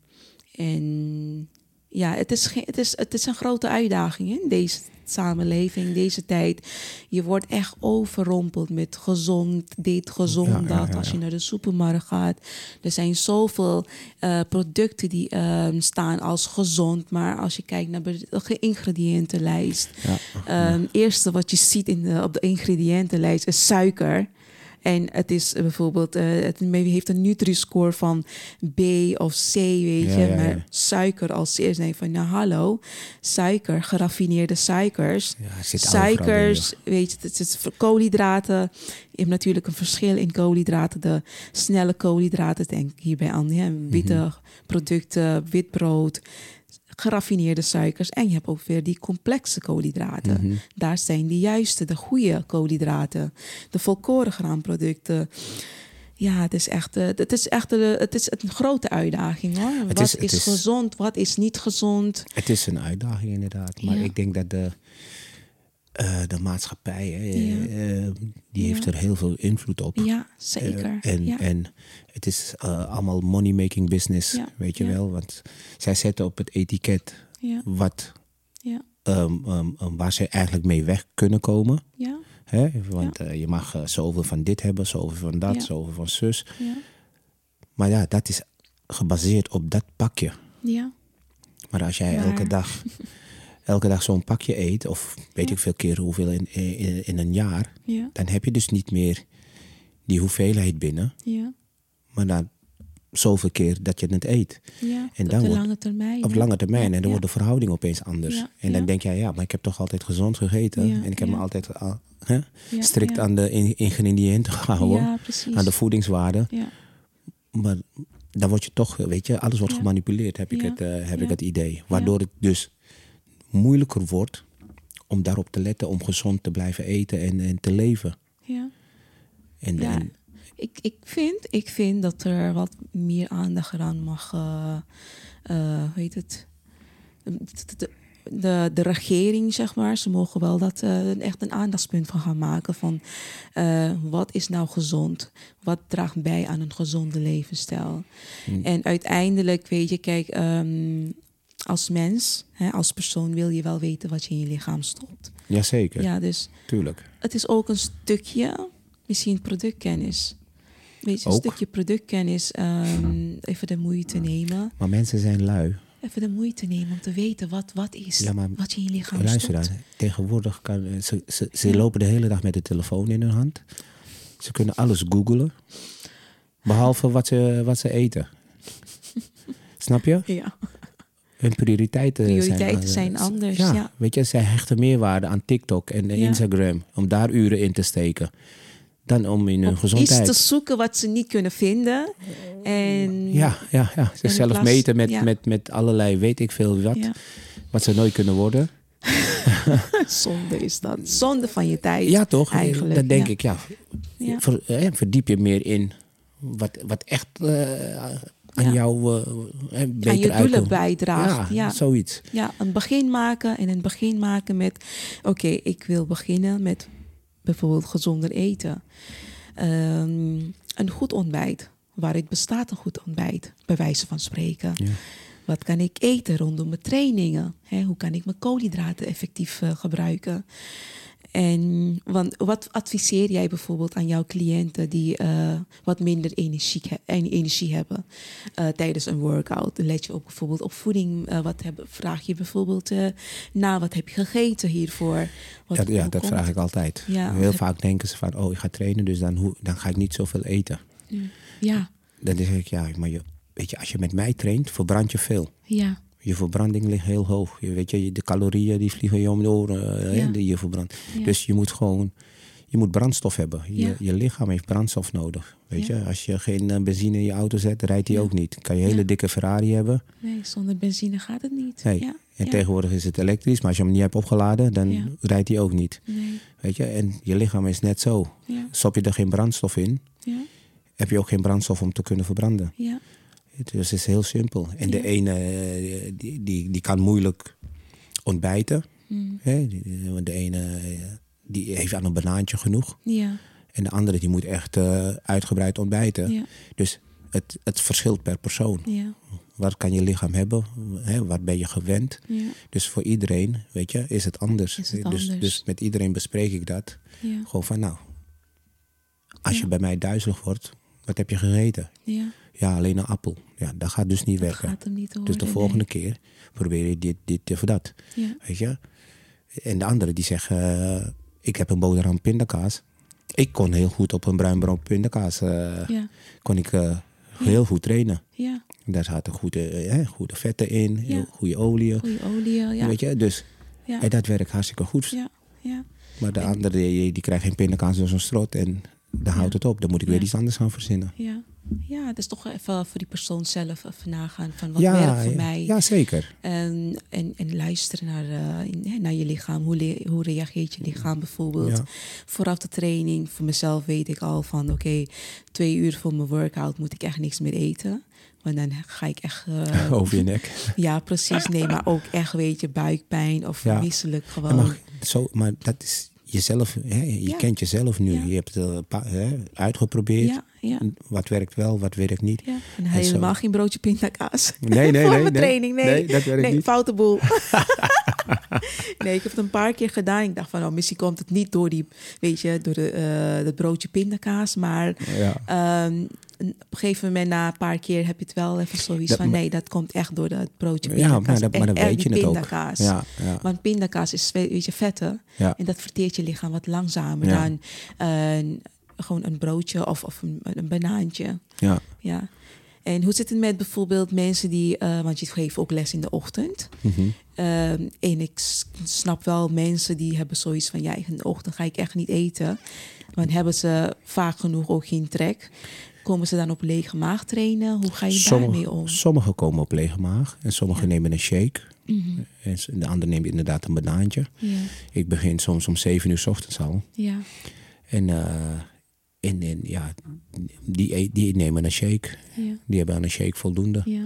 En ja, het is, het is, het is een grote uitdaging in deze samenleving, deze tijd. Je wordt echt overrompeld met gezond dit, gezond Ja, dat. ja, Als je naar de supermarkt gaat, er zijn zoveel eh, producten die ehm, staan als gezond. Maar als je kijkt naar de ingrediëntenlijst. Ehm eerste wat je ziet in de, op de ingrediëntenlijst is suiker. En het is eh, bijvoorbeeld, eh, het heeft een Nutri-score van B of C, weet Ja, je. ja, maar ja. suiker als eerst denk je van, nou hallo, suiker, geraffineerde suikers. Zit Suikers, weet je, het is voor koolhydraten. Je hebt natuurlijk een verschil in koolhydraten. De snelle koolhydraten, denk ik hierbij aan. Hè? Witte Mhm. producten, wit brood, geraffineerde suikers. En je hebt ook weer die complexe koolhydraten. Mhm. Daar zijn de juiste, de goede koolhydraten. De volkoren graanproducten. Ja, het is echt, eh, het is echt eh, het is een grote uitdaging hoor. Wat is- gezond, wat is niet gezond? Het is een uitdaging inderdaad. Maar Ja. ik denk dat de, eh, de maatschappij, hè, Ja. eh, die heeft er heel veel invloed op. Ja, Eh, zeker. en, ja. en het is eh, allemaal money-making business, weet je wel. Want zij zetten op het etiket wat, ja, ehm, ehm, ehm, waar ze eigenlijk mee weg kunnen komen. ja, Hè? Want eh, je mag eh, zoveel van dit hebben, zoveel van dat, zoveel van zus. ja, Maar ja, dat is gebaseerd op dat pakje. ja, Maar als jij Maar- elke dag, elke dag zo'n pakje eet, of weet Ja. ik veel keer hoeveel in, in, in een jaar, ja, dan heb je dus niet meer die hoeveelheid binnen, ja, maar dan zoveel keer dat je het eet. ja. En op dan de wordt- lange termijn. Op lange termijn. En dan wordt de verhouding opeens anders. Ja, En dan denk jij, ja, maar ik heb toch altijd gezond gegeten. En ik heb me altijd al, hè, strikt aan de in- ingrediënten gehouden. Aan de voedingswaarde. ja, Maar dan word je toch, weet je, alles wordt gemanipuleerd, heb ik, het, eh, heb ik het idee. Waardoor het dus moeilijker wordt om daarop te letten, om gezond te blijven eten en, en te leven. ja. En, Ja, en- ik, ik, vind, ik vind dat er wat meer aandacht aan mag. eh, hoe heet het? De, de, de, regering, zeg maar, ze mogen wel dat eh, echt een aandachtspunt van gaan maken. Van wat is nou gezond? Wat draagt bij aan een gezonde levensstijl? Mm. En uiteindelijk, weet je, kijk, ehm, als mens, hè, als persoon wil je wel weten wat je in je lichaam stopt. Jazeker, Ja, dus tuurlijk. het is ook een stukje, misschien productkennis. Weet je, een Ook. stukje productkennis, ehm, even de moeite nemen. Maar mensen zijn lui. Even de moeite nemen om te weten wat, wat is, Ja, maar wat je in je lichaam Luister stopt. dan, tegenwoordig kan eh, ze, ze, ze Ja. lopen de hele dag met de telefoon in hun hand. Ze kunnen alles googlen, behalve wat ze, wat ze eten. Snap je? Ja, Hun prioriteiten, Prioriteiten zijn, zijn anders, Ja, ja. weet je, zij hechten meerwaarde aan TikTok en eh, Ja. Instagram om daar uren in te steken. Dan om in hun om gezondheid. iets te zoeken wat ze niet kunnen vinden. En Ja, ja, ja. zichzelf meten met, ja. met, met allerlei weet ik veel wat, wat ze nooit kunnen worden. zonde is dat. Zonde van je tijd. Ja, toch? Eigenlijk, Dan denk ik, ja, Ja. ver- eh, verdiep je meer in wat, wat echt eh, aan Ja. jou eh, beter aan je doelen uitkomt. bijdraagt. Ja, zoiets. Ja, een begin maken en een begin maken met... Oké, ik wil beginnen met bijvoorbeeld gezonder eten. Ehm, een goed ontbijt. Waaruit bestaat een goed ontbijt? Bij wijze van spreken. Ja. Wat kan ik eten rondom mijn trainingen? Hè, hoe kan ik mijn koolhydraten effectief eh, gebruiken? En want wat adviseer jij bijvoorbeeld aan jouw cliënten die eh, wat minder energie, energie hebben eh, tijdens een workout? Let je ook bijvoorbeeld op voeding. eh, wat heb, vraag je bijvoorbeeld na wat heb je gegeten hiervoor? Wat, Ja, ja, dat komt- vraag ik altijd. Ja, Heel heb- vaak denken ze van, oh, ik ga trainen, dus dan, hoe, dan ga ik niet zoveel eten. Ja, Dan zeg ik, ja, maar je, weet je, als je met mij traint, verbrand je veel. ja, Je verbranding ligt heel hoog. Je, weet je, de calorieën die vliegen je om de oren, eh, Ja. die je verbrandt. Ja. Dus je moet gewoon, je moet brandstof hebben. Je, Ja. je lichaam heeft brandstof nodig. Weet je, als je geen eh, benzine in je auto zet, rijdt die ook niet. Kan je een hele dikke Ferrari hebben. Nee, zonder benzine gaat het niet. Nee. Ja. En tegenwoordig is het elektrisch, maar als je hem niet hebt opgeladen, dan rijdt die ook niet. Nee. Weet je, en je lichaam is net zo. Ja. Stop je er geen brandstof in, Ja. heb je ook geen brandstof om te kunnen verbranden. Ja. Dus het is heel simpel. En de ene eh, die, die, die kan moeilijk ontbijten. Mm. Hè? De ene eh, die heeft aan een banaantje genoeg. Ja. En de andere die moet echt eh, uitgebreid ontbijten. Ja. Dus het, het verschilt per persoon. Ja. Wat kan je lichaam hebben? Hè? Wat ben je gewend? Ja. Dus voor iedereen, weet je, is het anders. Is het dus, anders. dus met iedereen bespreek ik dat. Gewoon van nou, als je bij mij duizelig wordt, wat heb je gegeten? Ja. Ja, alleen een appel. Ja, dat gaat dus niet Dat werken. gaat hem niet Dus de volgende keer probeer je dit, dit of dat. Ja. Weet je? En de anderen die zeggen, eh, ik heb een boterham pindakaas. Ik kon heel goed op een bruin brood pindakaas, eh, Ja. kon ik eh, heel goed trainen. Ja. Daar zaten goede, goede vetten in, Ja. goede oliën. Goeie olie. Ja. Weet je? Dus. En dat werkt hartstikke goed. Ja. Ja. Maar de En- anderen die, die krijgen geen pindakaas door zo'n strot en dan Ja. houdt het op. Dan moet ik weer Ja. iets anders gaan verzinnen. Ja. Ja, het is toch even voor die persoon zelf even nagaan van wat werkt voor ja, mij. ja, zeker. En, en, en luisteren naar, eh, naar je lichaam. Hoe, le- hoe reageert je lichaam bijvoorbeeld? Ja. Vooraf de training, voor mezelf weet ik al van... oké, twee uur voor mijn workout moet ik echt niks meer eten. Want dan ga ik echt... eh, Over je nek. Ja, precies. Nee, maar ook echt, weet je, buikpijn of Ja. misselijk Ja, gewoon. zo, maar dat is jezelf. Hè? Je Ja. kent jezelf nu. Ja. Je hebt het eh, hè, uitgeprobeerd. Ja, Wat werkt wel, wat werkt niet. En En helemaal zo. geen broodje pindakaas. Nee, nee, Voor nee. mijn nee. training, nee. dat werkt nee, niet. foute boel. nee, ik heb het een paar keer gedaan. Ik dacht van, oh, misschien komt het niet door die, weet je, door de, eh dat broodje pindakaas. Maar Ja. Een- op een gegeven moment, na een paar keer, heb je het wel even zoiets Dat- van, nee, dat komt echt door dat broodje Ja, maar, dat, maar dan weet je het ook. Ja, ja. Want pindakaas is, weet je, vetten. Ja. En dat verteert je lichaam wat langzamer Ja. dan een, gewoon een broodje of, of een, een banaantje. ja. Ja. En hoe zit het met bijvoorbeeld mensen die, eh, want je geeft ook les in de ochtend. Mhm. Ehm, en ik snap wel mensen die hebben zoiets van, ja, in de ochtend ga ik echt niet eten. Want hebben ze vaak genoeg ook geen trek. Komen ze dan op lege maag trainen? Hoe ga je daarmee om? Sommigen komen op lege maag en sommigen nemen een shake. Mhm. En s- de ander neemt inderdaad een banaantje. Ja, Ik begin soms om 7 uur 's ochtends al. ja, En, eh, en, en ja, die, e- die nemen een shake. ja, Die hebben aan een shake voldoende. ja.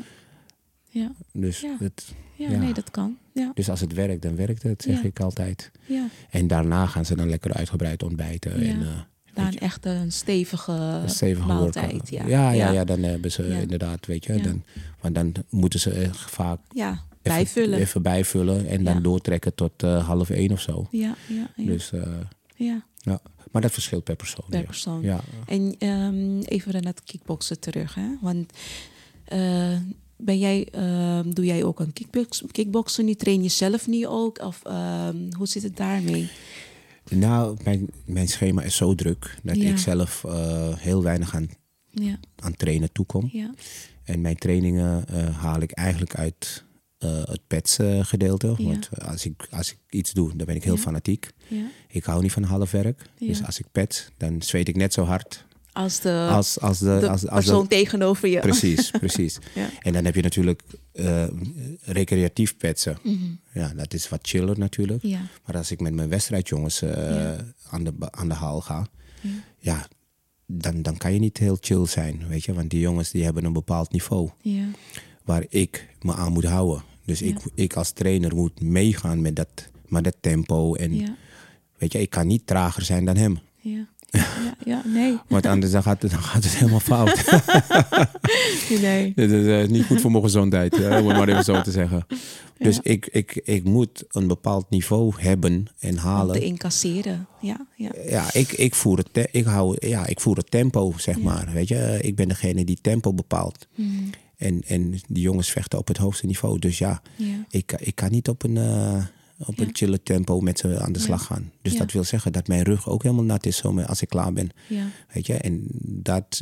Ja, Dus, Ja. het, ja, Ja. nee, dat kan. Ja, dus als het werkt, dan werkt het, zeg ik altijd. ja. En daarna gaan ze dan lekker uitgebreid ontbijten. Ja. En, eh, Daar je, echt een stevige, een stevige maaltijd. workout. Ja. Ja, ja, dan hebben ze Ja. inderdaad, weet je. Dan, want dan moeten ze echt vaak Ja, even, bijvullen. even bijvullen. En dan doortrekken tot eh, half één of zo. Ja, ja, ja. Dus, eh, ja, ja. Maar dat verschilt per persoon. per persoon. Ja. En ehm, even naar het kickboksen terug, hè? Want eh, ben jij, ehm, doe jij ook een kickbox, kickboksen nu? Train je zelf nu ook? Of ehm, hoe zit het daarmee? Nou, mijn, mijn schema is zo druk dat Ja. ik zelf eh, heel weinig aan, Ja, aan trainen toekom. ja, En mijn trainingen eh, haal ik eigenlijk uit eh, het pets gedeelte. Want als ik, als ik iets doe, dan ben ik heel fanatiek. ja. Ik hou niet van halfwerk. Ja. Dus als ik pet, dan zweet ik net zo hard Als de, als, als de... de als, als de- persoon tegenover je. Precies, precies. Ja. En dan heb je natuurlijk eh, recreatief petsen. Mhm. Ja, dat is wat chiller natuurlijk. Ja, Maar als ik met mijn wedstrijdjongens Ja. aan, de, aan de haal ga, ja, dan, dan kan je niet heel chill zijn, weet je. Want die jongens die hebben een bepaald niveau ja, waar ik me aan moet houden. Dus ik, ik als trainer moet meegaan met dat, met dat tempo. En weet je, ik kan niet trager zijn dan hem. ja. Ja, ja, nee. Want anders dan gaat, het, dan gaat het helemaal fout. nee. Dit is eh, niet goed voor mijn gezondheid, eh, om het maar even zo te zeggen. Dus Ja. ik, ik, ik moet een bepaald niveau hebben en Om halen. te incasseren. Ja, ja, Ja, ik, ik, voer het ik, hou, ja, ik voer het tempo, zeg Ja. maar. Weet je, ik ben degene die tempo bepaalt. Mhm. En, en die jongens vechten op het hoogste niveau. Dus ja, ja. ik, ik kan niet op een, eh, op een chille tempo met ze aan de slag gaan. Dus dat wil zeggen dat mijn rug ook helemaal nat is als ik klaar ben. ja. Weet je, en dat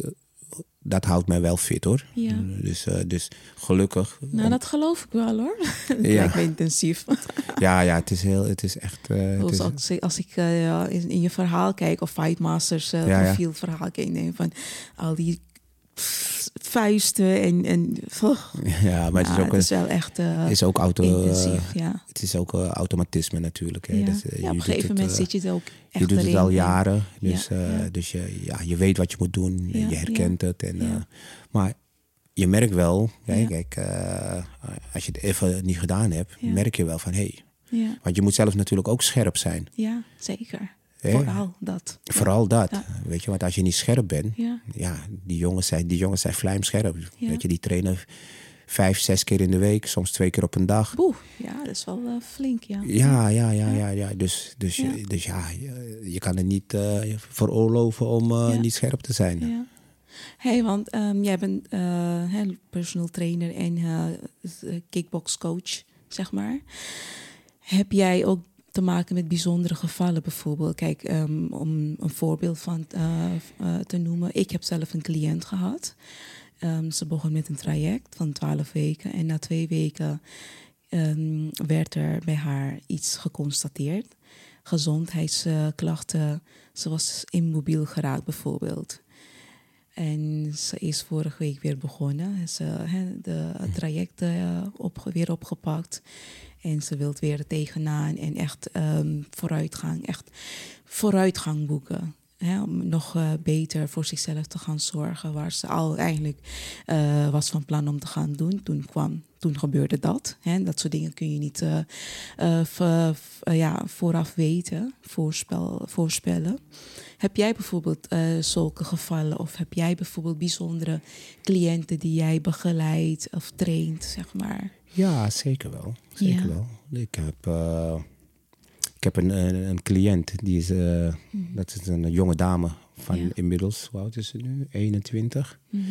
dat houdt mij wel fit hoor. Ja. Dus, eh, dus gelukkig. Nou, dat geloof ik wel hoor. Ja. lijkt me intensief. Ja, ja, het is heel, het is echt. eh, het is- als, ik- als ik eh, in, in je verhaal kijk, of Fight Masters Ja, ja. profielverhaal kijk, van al die pff, vuisten en. en oh, ja, maar het is ja, ook, een- wel echt eh, is ook auto. intensief. eh, ja. het is ook eh, automatisme natuurlijk. Hè. Ja. Dat, ja, op je een gegeven doet moment het, zit je er ook echt Je doet het al En- jaren, dus, dus je, ja, je weet wat je moet doen, je herkent het. En, maar je merkt wel, kijk, als je het even niet gedaan hebt, merk je wel van hé. Hey, Ja, want je moet zelf natuurlijk ook scherp zijn. ja, zeker. Hè? Vooral dat. Vooral dat. Ja. Weet je, want als je niet scherp bent, Ja, ja, die jongens zijn, die jongens zijn vlijmscherp. Ja. Weet je, die trainen vijf, zes keer in de week, soms twee keer op een dag. Boe, ja dat is wel eh, flink, ja. Ja, ja, ja, ja, ja. Dus, dus, Ja. dus ja, je, je kan het niet eh, veroorloven om Ja. niet scherp te zijn. Ja. hey, want ehm, jij bent personal trainer en eh, kickboxcoach, zeg maar. Heb jij ook te maken met bijzondere gevallen bijvoorbeeld? Kijk, ehm, om een voorbeeld van eh, eh, te noemen. Ik heb zelf een cliënt gehad. Ehm, ze begon met een traject van 12 weken. En na twee weken ehm, werd er bij haar iets geconstateerd. Gezondheidsklachten. Ze was immobiel geraakt bijvoorbeeld. En ze is vorige week weer begonnen. Ze hè, de het traject eh, op, weer opgepakt. En ze wil weer tegenaan en echt ehm, vooruitgang, echt vooruitgang boeken. Hè, om nog eh, beter voor zichzelf te gaan zorgen. Waar ze al eigenlijk eh, was van plan om te gaan doen. Toen kwam, toen gebeurde dat. Hè. Dat soort dingen kun je niet eh, ja, vooraf weten, voorspel, voorspellen. Heb jij bijvoorbeeld zulke gevallen of heb jij bijvoorbeeld bijzondere cliënten die jij begeleidt of traint, zeg maar? Ja, zeker wel. Zeker Ja. wel. Ik heb, eh, ik heb een, een, een cliënt, die is, eh, dat is een jonge dame van Ja. inmiddels, hoe oud is ze nu? 21. Mhm.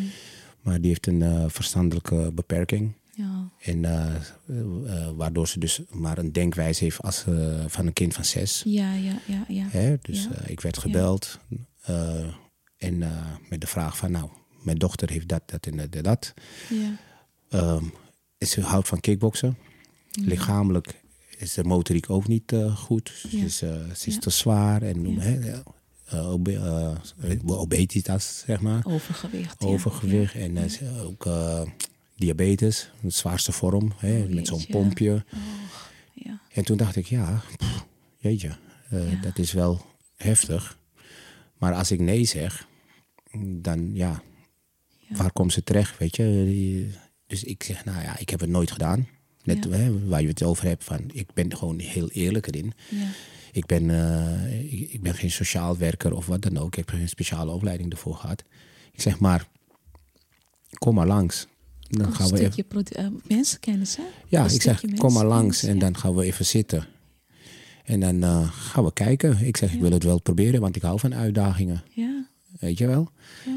Maar die heeft een eh, verstandelijke beperking. Ja, En eh, eh, waardoor ze dus maar een denkwijze heeft als, eh, van een kind van zes. ja, ja, ja. ja. Hè? Dus Ja. eh, ik werd gebeld eh, en eh, met de vraag van nou, mijn dochter heeft dat, dat en dat dat. ja. Ehm, ze houdt van kickboksen. Lichamelijk is de motoriek ook niet eh, goed. Ze Ja. is, eh, ze is Ja. te zwaar en Ja. hè, eh, obesitas, zeg maar. Overgewicht. Overgewicht en ook diabetes, de zwaarste vorm, hè, Oh, met zo'n pompje. Ja. Oh, ja. En toen dacht ik, ja, pff, jeetje, dat is wel heftig. Maar als ik nee zeg, dan ja, Ja. waar komt ze terecht, weet je? Dus ik zeg, nou ja, ik heb het nooit gedaan. Net Ja. hè, waar je het over hebt, van ik ben gewoon heel eerlijk erin. Ja. Ik ben, eh, ik, ik ben geen sociaal werker of wat dan ook. Ik heb geen speciale opleiding ervoor gehad. Ik zeg maar, kom maar langs. Dan Een gaan we even, eh, mensenkennis, hè? ja, ik zeg, kom maar langs en ja. dan gaan we even zitten. En dan eh, gaan we kijken. Ik zeg, ik wil het wel proberen, want ik hou van uitdagingen. Ja, Weet je wel?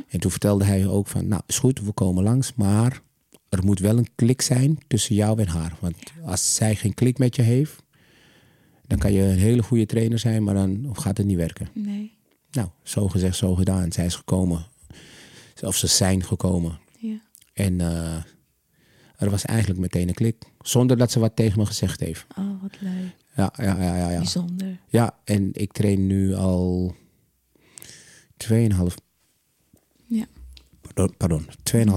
En toen vertelde hij ook van, nou is goed, we komen langs, maar er moet wel een klik zijn tussen jou en haar. Want als zij geen klik met je heeft, dan kan je een hele goede trainer zijn, maar dan gaat het niet werken. nee. Nou, zo gezegd, zo gedaan. Zij is gekomen. Of ze zijn gekomen. Ja. En eh, er was eigenlijk meteen een klik. Zonder dat ze wat tegen me gezegd heeft. Oh, wat leuk. Ja, ja, ja, ja. Ja, Bijzonder. ja en ik train nu al 2,5 Ja. pardon, pardon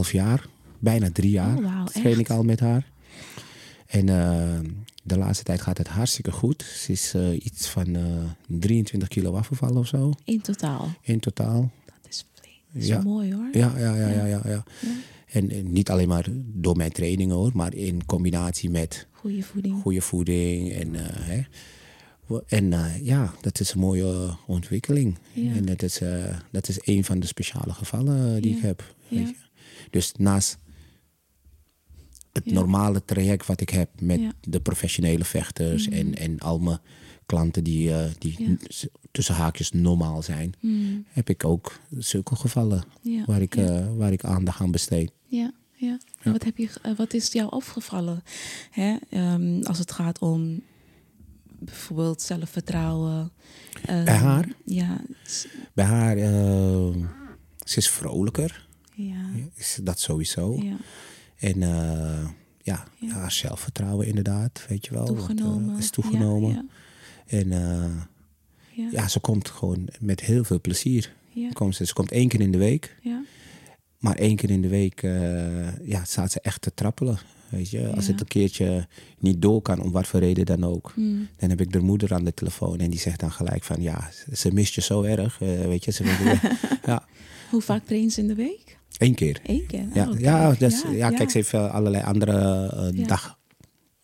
2,5 jaar. Bijna drie jaar Oh, train ik al met haar. En eh, de laatste tijd gaat het hartstikke goed. Ze is eh, iets van eh 23 kilo afgevallen of zo In totaal. in totaal. Dat is flink. Dat is Ja. mooi hoor. Ja, ja, ja, ja, ja. En, en niet alleen maar door mijn trainingen hoor, maar in combinatie met Goede voeding. goede voeding. En, eh, hè. en eh, ja, dat is een mooie eh, ontwikkeling. Ja. En dat is, eh, dat is een van de speciale gevallen eh, die Ja. ik heb. weet Ja. je. Dus naast het Ja. normale traject wat ik heb met Ja. de professionele vechters en, en al mijn klanten die, eh, die Ja. tussen haakjes normaal zijn, Hmm. heb ik ook zulke gevallen waar, ik, eh, waar ik aandacht aan besteed. Ja, ja. En wat, heb je, eh, wat is jou opgevallen hè? ehm, als het gaat om bijvoorbeeld zelfvertrouwen? ehm, Bij haar? Ja, Bij haar, eh, ze is vrolijker. Ja. is dat sowieso. Ja. En eh, ja, Ja. haar zelfvertrouwen inderdaad, weet je wel. want, eh, Toegenomen. is toegenomen. En eh, Ja. ja, ze komt gewoon met heel veel plezier. Komt ze, ze komt één keer in de week. Ja. Maar één keer in de week ja, staat ze echt te trappelen. Weet je? Als Ja. het een keertje niet door kan, om wat voor reden dan ook. Hmm. Dan heb ik de moeder aan de telefoon en die zegt dan gelijk van... Ja, ze mist je zo erg. weet je, ze vindt ja, Hoe vaak traint ze in de week? Één keer. Eén keer. Ja, Oh, ja, is- ja, kijk, ze heeft eh, allerlei andere eh,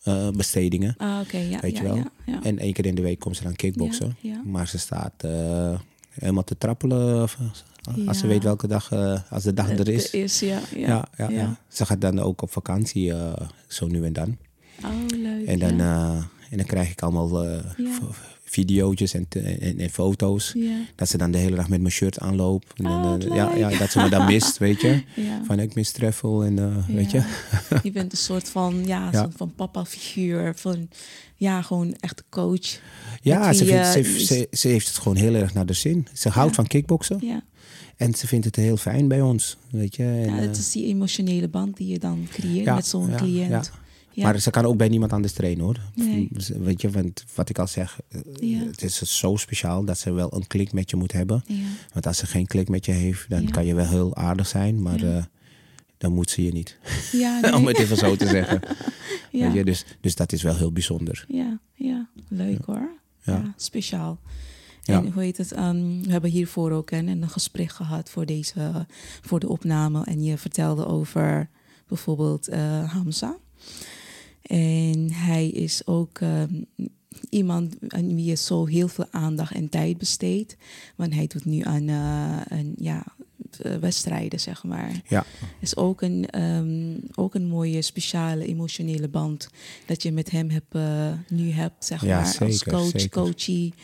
dagbestedingen. Ah, oké. ja, weet je wel. En één keer in de week komt ze dan kickboksen. Maar ze staat eh, helemaal te trappelen. eh, Als ze weet welke dag, eh, als de dag Eh, er is. er is, ja. Ja, Ja. Ze gaat dan ook op vakantie, eh, zo nu en dan. Oh, leuk. En dan, eh, en dan krijg ik allemaal eh video's en, en, en foto's. Dat ze dan de hele dag met mijn shirt aanloopt. En Oh, eh, ja, ja, dat ze me dan mist, weet je. Ja. Van ik mis Treffel en eh, weet je. Je bent een soort van, ja, soort van papa-figuur. Van, ja, gewoon echt coach. Ja, ze, vindt, eh, ze, is- ze, ze heeft het gewoon heel erg naar de zin. Ze houdt van kickboksen Ja, en ze vindt het heel fijn bij ons, weet je. En, ja eh, het is die emotionele band die je dan creëert met zo'n ja, cliënt. Ja. Maar ze kan ook bij niemand anders trainen hoor. Nee. Dus, Weet je, want wat ik al zeg, eh, Ja. het is zo speciaal dat ze wel een klik met je moet hebben. Ja. Want als ze geen klik met je heeft, dan kan je wel heel aardig zijn, maar eh, dan moet ze je niet. Nee. Om het even zo te zeggen. ja. Weet je, dus, dus dat is wel heel bijzonder. Ja, ja, leuk hoor. Ja. Speciaal. En hoe heet het? ehm, we hebben hiervoor ook een, een gesprek gehad voor, deze, voor de opname. En je vertelde over bijvoorbeeld eh, Hamza. En hij is ook ehm, iemand aan wie je zo heel veel aandacht en tijd besteedt. Want hij doet nu aan, eh, een, ja, eh, wedstrijden, zeg maar. Ja, is ook een, ehm, ook een mooie, speciale, emotionele band dat je met hem hebt, eh, nu hebt, zeg Ja, maar, als zeker, coach, zeker. coachie.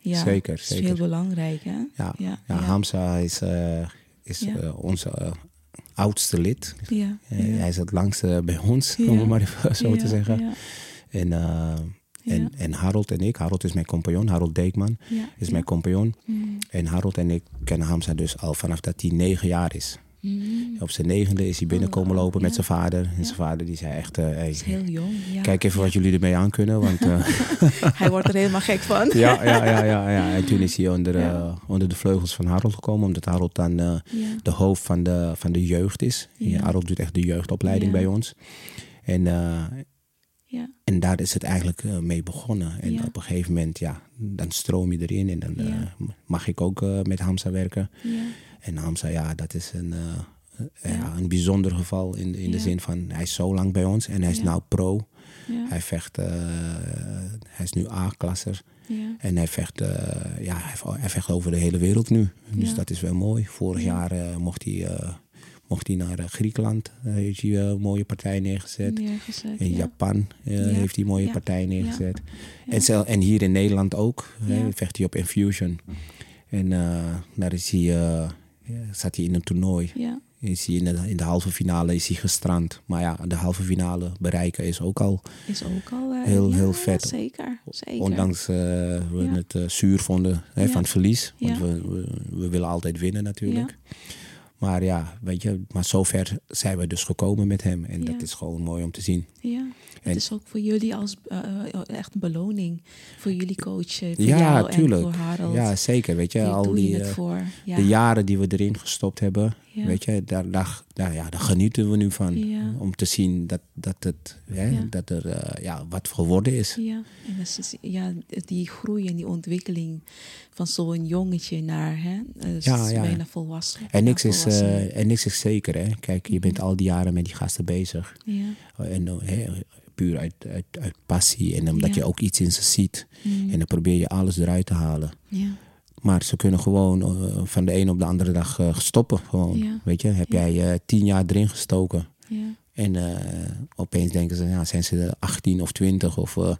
Ja, Zeker, dat is zeker. heel belangrijk, hè? ja, ja. Hamza is, is onze oudste lid. Ja, Eh. Hij is het langste bij ons, om het maar even zo te zeggen. En, eh, en, en Harold en ik, Harold is mijn compagnon, Harold Deekman ja, is mijn compagnon. Mm, En Harold en ik kennen Hamza dus al vanaf dat hij negen jaar is. Mm. Op zijn negende is hij binnenkomen wauw, lopen met ja. zijn vader. En Ja. zijn vader die zei echt, eh, hey, is heel jong. Ja. kijk even wat jullie ermee aan kunnen. Want, eh, Hij wordt er helemaal gek van. ja, ja, ja, ja, ja. En toen is hij onder, eh, onder de vleugels van Harold gekomen. Omdat Harold dan de hoofd van de, van de jeugd is. Ja. Harold doet echt de jeugdopleiding bij ons. En, Ja. en daar is het eigenlijk mee begonnen. En Ja. op een gegeven moment, ja, dan stroom je erin. En dan mag ik ook met Hamza werken. En Hamza, ja, dat is een, eh, Ja. een bijzonder geval. In, in de zin van, hij is zo lang bij ons. En hij is nou pro. Ja. Hij vecht, eh, hij is nu A-klasser. Ja. En hij vecht, eh, ja, hij, hij vecht over de hele wereld nu. Dus dat is wel mooi. Vorig Ja. jaar mocht, hij, mocht hij naar Griekenland. Daar heeft hij een mooie partij neergezet. Neergezet, In ja. Japan Ja. heeft hij een mooie Ja. partij neergezet. En, zel- en hier in Nederland ook. hè, vecht hij op Infusion. En daar is hij, ja, zat hij in een toernooi. Ja. Is hij in, de, in de halve finale is hij gestrand. Maar ja, de halve finale bereiken is ook al Is ook al eh, Heel, ja, heel vet. zeker, zeker. Ondanks eh, we het eh, zuur vonden hè, van het verlies. Want we, we, we willen altijd winnen natuurlijk. Maar ja, weet je, maar zover zijn we dus gekomen met hem. En Ja. dat is gewoon mooi om te zien. Ja, het is ook voor jullie als eh, eh, echt een beloning. Voor jullie coachen, voor ja, jou tuurlijk. en voor Harold. Ja, zeker. Weet je, Hier al je die, het eh, voor. Ja. de jaren die we erin gestopt hebben. Ja. Weet je, daar, daar, daar, ja, daar genieten we nu van. Ja. Om te zien dat, dat, het, hè, Ja. dat er eh, ja, wat geworden is. Ja, en dat is, ja, die groei en die ontwikkeling van zo'n jongetje naar hè, eh, Ja, bijna volwassen. En niks, is, eh, en niks is zeker. Hè? Kijk, je bent al die jaren met die gasten bezig. ja. En, hè, puur uit, uit, uit passie. En omdat je ook iets in ze ziet. Mm. En dan probeer je alles eruit te halen. ja. Maar ze kunnen gewoon eh, van de een op de andere dag eh, stoppen. Gewoon. Ja. Weet je, heb Ja. jij eh, tien jaar erin gestoken. Ja. En opeens denken ze, ja, zijn ze 18 of 20 of... en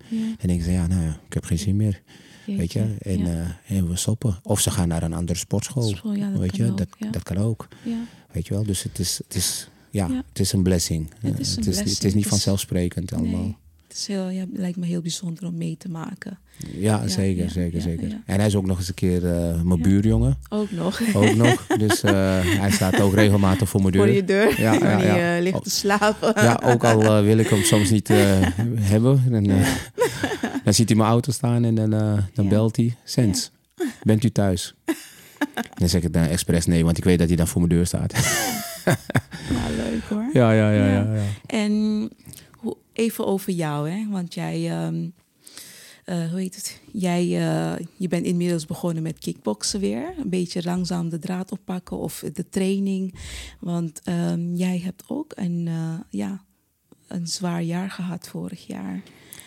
denken ze, ja, nou ja, ik heb geen zin meer. Weet je, en, en we stoppen. Of ze gaan naar een andere sportschool. School, dat weet kan je, ook, dat, dat kan ook. ja. Weet je wel, dus het is, het is, ja, het is een blessing. Het is een het, is, het blessing. is niet vanzelfzelfsprekend allemaal. Nee, is heel, ja, lijkt me heel bijzonder om mee te maken. Ja, Ja, zeker, ja, zeker, zeker. En hij is ook nog eens een keer eh, mijn buurjongen. Ook nog. Ook nog. Dus eh, hij staat ook regelmatig voor mijn deur. Voor je deur. Ja, ja, ja. je ligt te slapen. Ja, ook al eh, wil ik hem soms niet eh, hebben. Dan, eh, dan ziet hij mijn auto staan en dan, eh, belt hij. Sens, bent u thuis? Dan zeg ik dan expres nee, want ik weet dat hij dan voor mijn deur staat. Ja, leuk hoor. ja, ja, ja, ja. Ja. En even over jou, hè? Want jij, ehm, eh, hoe heet het? Jij, eh, je bent inmiddels begonnen met kickboksen weer. Een beetje langzaam de draad oppakken of de training. Want ehm, jij hebt ook een, eh, ja, een zwaar jaar gehad vorig jaar.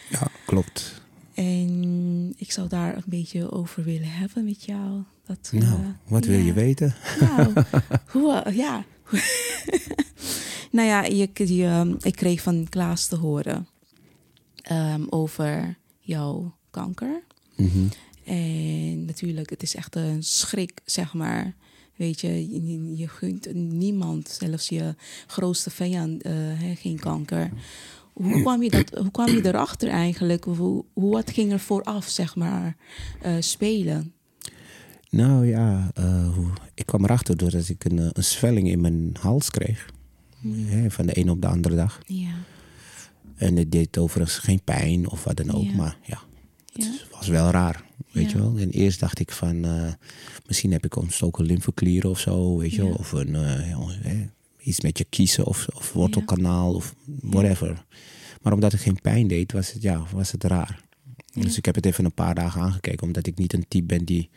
Ja, klopt. En ik zou daar een beetje over willen hebben met jou. Dat, Nou, wat wil je weten? Nou, hoe, ja. nou ja, je, je, ik kreeg van Klaas te horen ehm, over jouw kanker. Mhm. En natuurlijk, het is echt een schrik, zeg maar. Weet je, je, je gunt niemand, zelfs je grootste vijand, eh, geen kanker. Hoe kwam, je dat, hoe kwam je erachter eigenlijk? Hoe, hoe, wat ging er vooraf, zeg maar, eh, spelen? Nou ja, eh, ik kwam erachter doordat ik een, een zwelling in mijn hals kreeg. Hè, van de ene op de andere dag. Ja, En het deed overigens geen pijn of wat dan ook. Ja. Maar ja, ja, het was wel raar. Weet je wel? En eerst dacht ik van, eh, misschien heb ik ontstoken lymfeklieren of zo. Weet je wel? Of een, eh, hè, iets met je kiezen of, of wortelkanaal of whatever. Maar omdat het geen pijn deed, was het, ja, was het raar. Dus ik heb het even een paar dagen aangekeken. Omdat ik niet een type ben die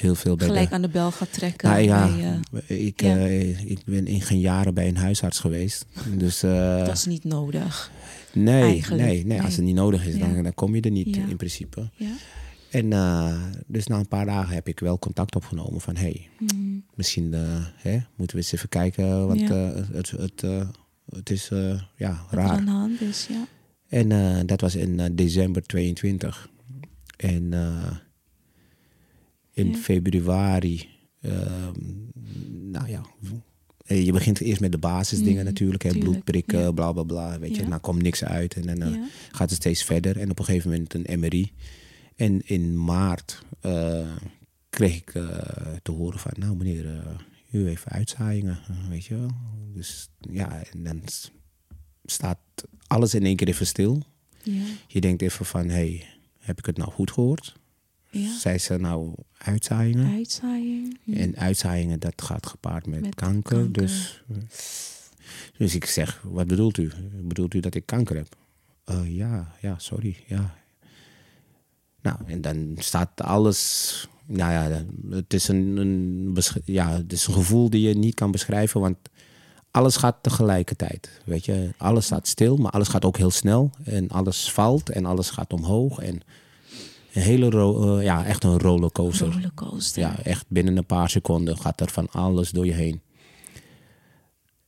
heel veel bij gelijk de... aan de bel gaat trekken. Nou ja, bij, eh, ik, ja. eh, ik ben in geen jaren bij een huisarts geweest. Dus eh, dat is niet nodig. nee, eigenlijk. nee, nee, als het niet nodig is, Ja. dan, dan kom je er niet Ja. in principe. Ja? En dus na een paar dagen heb ik wel contact opgenomen van... hey, Mm, misschien hè, moeten we eens even kijken, want het, het, het is ja, wat aan raar. de hand is, ja. En dat was in december 22. En in Ja. februari, ehm, nou ja, eh, je begint eerst met de basisdingen Mhm, natuurlijk. Hè, tuurlijk, bloed prikken, ja. bla bla bla. Weet je, Ja. nou komt niks uit. En dan eh, gaat het steeds verder. En op een gegeven moment een MRI. En in maart eh, kreeg ik te horen van, nou meneer, u heeft uitzaaiingen, weet je wel. Dus ja, en dan staat alles in één keer even stil. ja. Je denkt even van, hey, heb ik het nou goed gehoord? Ja. Zei ze nou uitzaaiingen? Uitzaaiing. Ja. En uitzaaiingen, dat gaat gepaard met, Met kanker. kanker. Dus, dus ik zeg, wat bedoelt u? Bedoelt u dat ik kanker heb? "Eh, ja, ja, sorry, ja. Nou, en dan staat alles... Nou ja, het is een, een, ja, het is een gevoel die je niet kan beschrijven, want alles gaat tegelijkertijd. Weet je, alles staat stil, maar alles gaat ook heel snel. En alles valt en alles gaat omhoog. En een hele, ro- eh, ja, echt een rollercoaster. Rollercoaster. Ja, echt binnen een paar seconden gaat er van alles door je heen.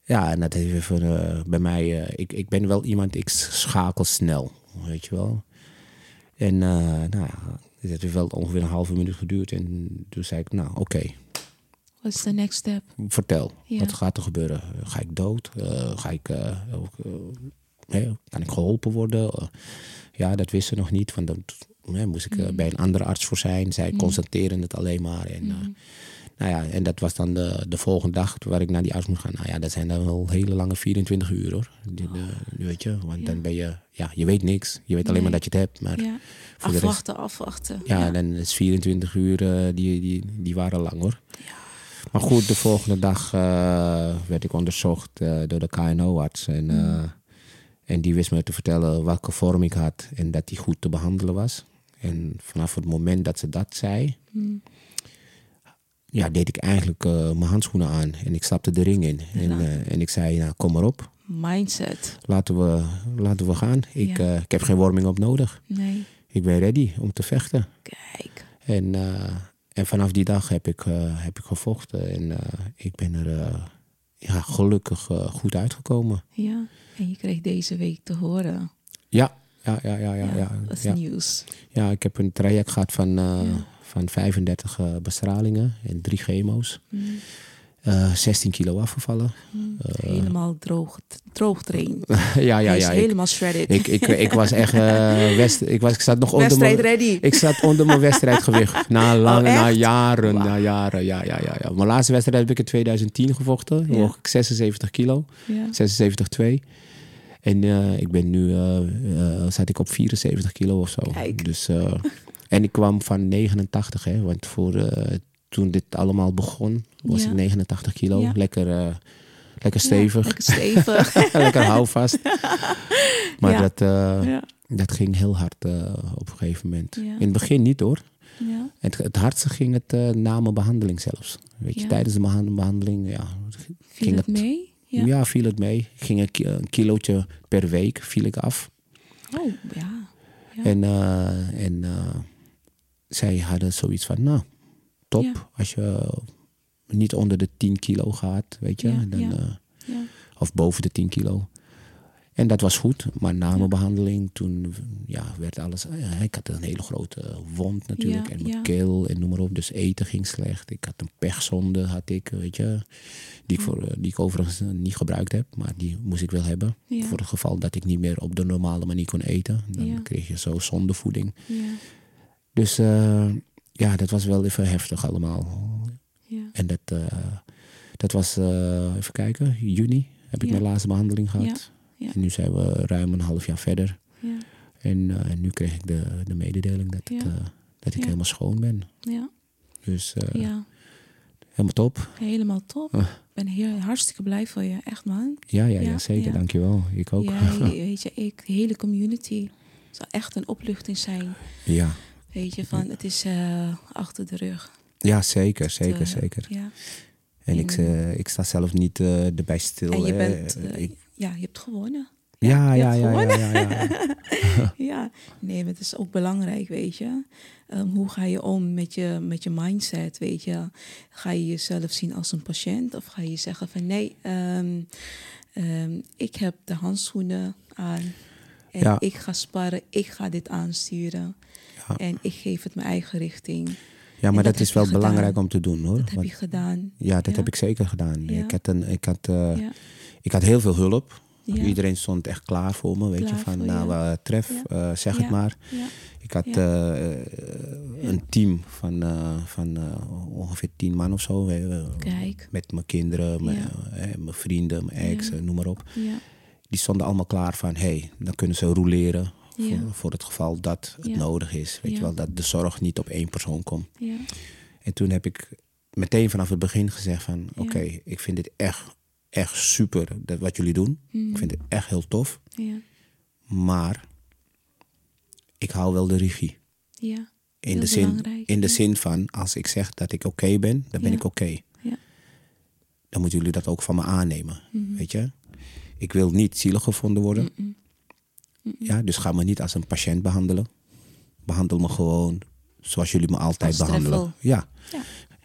Ja, en dat heeft even eh, bij mij. eh, ik, ik ben wel iemand, ik schakel snel, weet je wel. En nou ja, het heeft wel ongeveer een halve minuut geduurd. En toen zei ik, nou oké, What's the next step? vertel. Wat gaat er gebeuren? Ga ik dood? Ga ik, kan ik geholpen worden? Ja, dat wisten ze nog niet. Want dan hè, moest ik eh, Mm. bij een andere arts voor zijn. Zij constateren het alleen maar. En, eh, Mm. nou ja, en dat was dan de, de volgende dag waar ik naar die arts moest gaan. Nou ja, dat zijn dan wel hele lange 24 uur hoor. Die, de- weet je, want Ja. dan ben je, ja, je weet niks. Je weet alleen Nee. maar dat je het hebt. Maar ja, rest- Afwachten, afwachten. ja, dan is 24 uur, eh, die, die, die waren lang hoor. Maar goed, de volgende dag werd ik onderzocht door de KNO-arts. En, eh, en die wist me te vertellen welke vorm ik had en dat die goed te behandelen was. En vanaf het moment dat ze dat zei, Mm. ja, deed ik eigenlijk eh, mijn handschoenen aan en ik stapte de ring in. En, eh, en ik zei, nou, kom maar op, Mindset. laten we, laten we gaan. Ik, Ja. eh, ik heb geen warming-up nodig. Nee. Ik ben ready om te vechten. Kijk. En, en vanaf die dag heb ik, heb ik gevochten. En ik ben er ja, gelukkig goed uitgekomen. Ja. En je kreeg deze week te horen. Ja, ja, ja, ja. ja, ja, dat is ja. nieuws. Ja, ik heb een traject gehad van, eh, van 35 eh, bestralingen en drie chemo's. Mm. Eh, 16 kilo afgevallen. helemaal droog, droog trainen. ja, ja, ja. Ik, helemaal shredded. ik, ik, ik was echt... eh, west, ik, was, ik zat nog onder Wedstrijd mijn... ready. Ik zat onder mijn wedstrijdgewicht. Na, lang, Oh, na echt? jaren, na jaren. Ja, ja, ja, ja. Mijn laatste wedstrijd heb ik in 2010 gevochten. Ja. ik 76 kilo. Ja. 76,2. En eh, ik ben nu, eh, eh, zat ik op 74 kilo of zo. Kijk. Dus, en ik kwam van 89, hè. Want voor, toen dit allemaal begon, was Ja. ik 89 kilo. Ja. Lekker, lekker stevig. Ja, lekker stevig. lekker houvast. Maar Ja. dat, ja. dat ging heel hard op een gegeven moment. In het begin niet hoor. Ja. Het, het hardste ging het eh, na mijn behandeling zelfs. Weet je, tijdens de beha- behandeling, ja, Viel ging het het mee? Ja. Ja. viel het mee. Ik ging een, ki- een kilootje per week viel ik af. Oh, ja. Ja. En, eh, en eh, zij hadden zoiets van, nou, top. Ja. Als je niet onder de 10 kilo gaat, weet je. Dan, eh, ja. of boven de 10 kilo. En dat was goed. Maar na mijn behandeling, toen ja, werd alles... ik had een hele grote wond natuurlijk. En mijn keel en noem maar op. Dus eten ging slecht. Ik had een pechzonde, had ik, weet je. Die ik, voor, eh, die ik overigens eh, niet gebruikt heb. Maar die moest ik wel hebben. Ja. Voor het geval dat ik niet meer op de normale manier kon eten. Dan Ja. kreeg je zo zondevoeding. Ja. Dus eh, ja, dat was wel even heftig allemaal. Ja. En dat, dat was, even kijken, juni heb ik mijn laatste behandeling gehad. En nu zijn we ruim een half jaar verder. Ja. En, en nu kreeg ik de, de mededeling dat, het, dat ik helemaal schoon ben. Ja. Dus ja. Helemaal top. Helemaal top. Ah. Ik ben heel, hartstikke blij voor je. Echt, man. Ja, ja, ja, Ja, zeker. ja. Dankjewel. Ik ook. Ja, weet je, ik, de hele community zal echt een opluchting zijn. ja. Weet je, van het is eh, achter de rug. ja, zeker, zeker, Eh, zeker. Ja. En ik, eh, ik sta zelf niet erbij stil. En je hè. bent, Ik- ja, je hebt gewonnen. Ja, ja, ja, ja, ja, ja. Nee, maar het is ook belangrijk, weet je. Ehm, hoe ga je om met je, met je mindset, weet je? Ga je jezelf zien als een patiënt of ga je zeggen van nee, ehm, ehm, ik heb de handschoenen aan en Ja. ik ga sparren, ik ga dit aansturen Ja. en ik geef het mijn eigen richting. Ja, maar dat, dat is wel gedaan. belangrijk om te doen hoor. Dat heb Want- je gedaan. ja, dat Ja. heb ik zeker gedaan. Ik, had een, ik, had, eh, ik had heel veel hulp. Ja. Iedereen stond echt klaar voor me. Weet je, van voor nou, eh, tref, Ja. eh, zeg het maar. Ik had eh, een team van, van ongeveer tien man of zo. Kijk. Met mijn kinderen, mijn, vrienden, mijn ex, noem maar op. Ja. Die stonden allemaal klaar van, hé, hey, dan kunnen ze roleren. Voor, voor het geval dat het nodig is. Weet je wel, dat de zorg niet op één persoon komt. Ja. En toen heb ik meteen vanaf het begin gezegd van... Oké, ik vind dit echt, echt super dat wat jullie doen. Ik vind het echt heel tof. Ja. Maar ik hou wel de regie. Ja. In, de zin, in de ja. zin van, als ik zeg dat ik oké ben, dan ben Ja. ik oké. Ja. Dan moeten jullie dat ook van me aannemen. Mhm. Weet je? Ik wil niet zielig gevonden worden. Ja, dus ga me niet als een patiënt behandelen. Behandel me gewoon zoals jullie me altijd Als behandelen. Ja. Ja.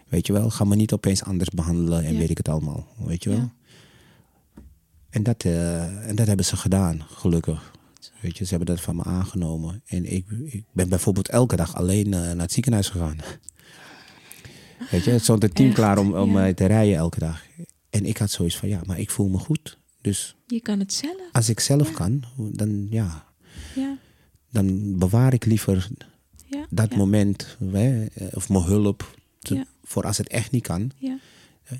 Weet je wel, ga me niet opeens anders behandelen en weet ik het allemaal. Weet je wel? En, dat, eh, en dat hebben ze gedaan, gelukkig. Weet je, ze hebben dat van me aangenomen. En ik, ik ben bijvoorbeeld elke dag alleen eh, naar het ziekenhuis gegaan. Weet je, het stond een team Echt? klaar om, om Ja. te rijden elke dag. En ik had zoiets van, ja, maar ik voel me goed. Dus Je kan het zelf. als ik zelf kan, dan ja, Ja. dan bewaar ik liever Ja. dat moment, hè, of mijn hulp, te- voor als het echt niet kan. Ja.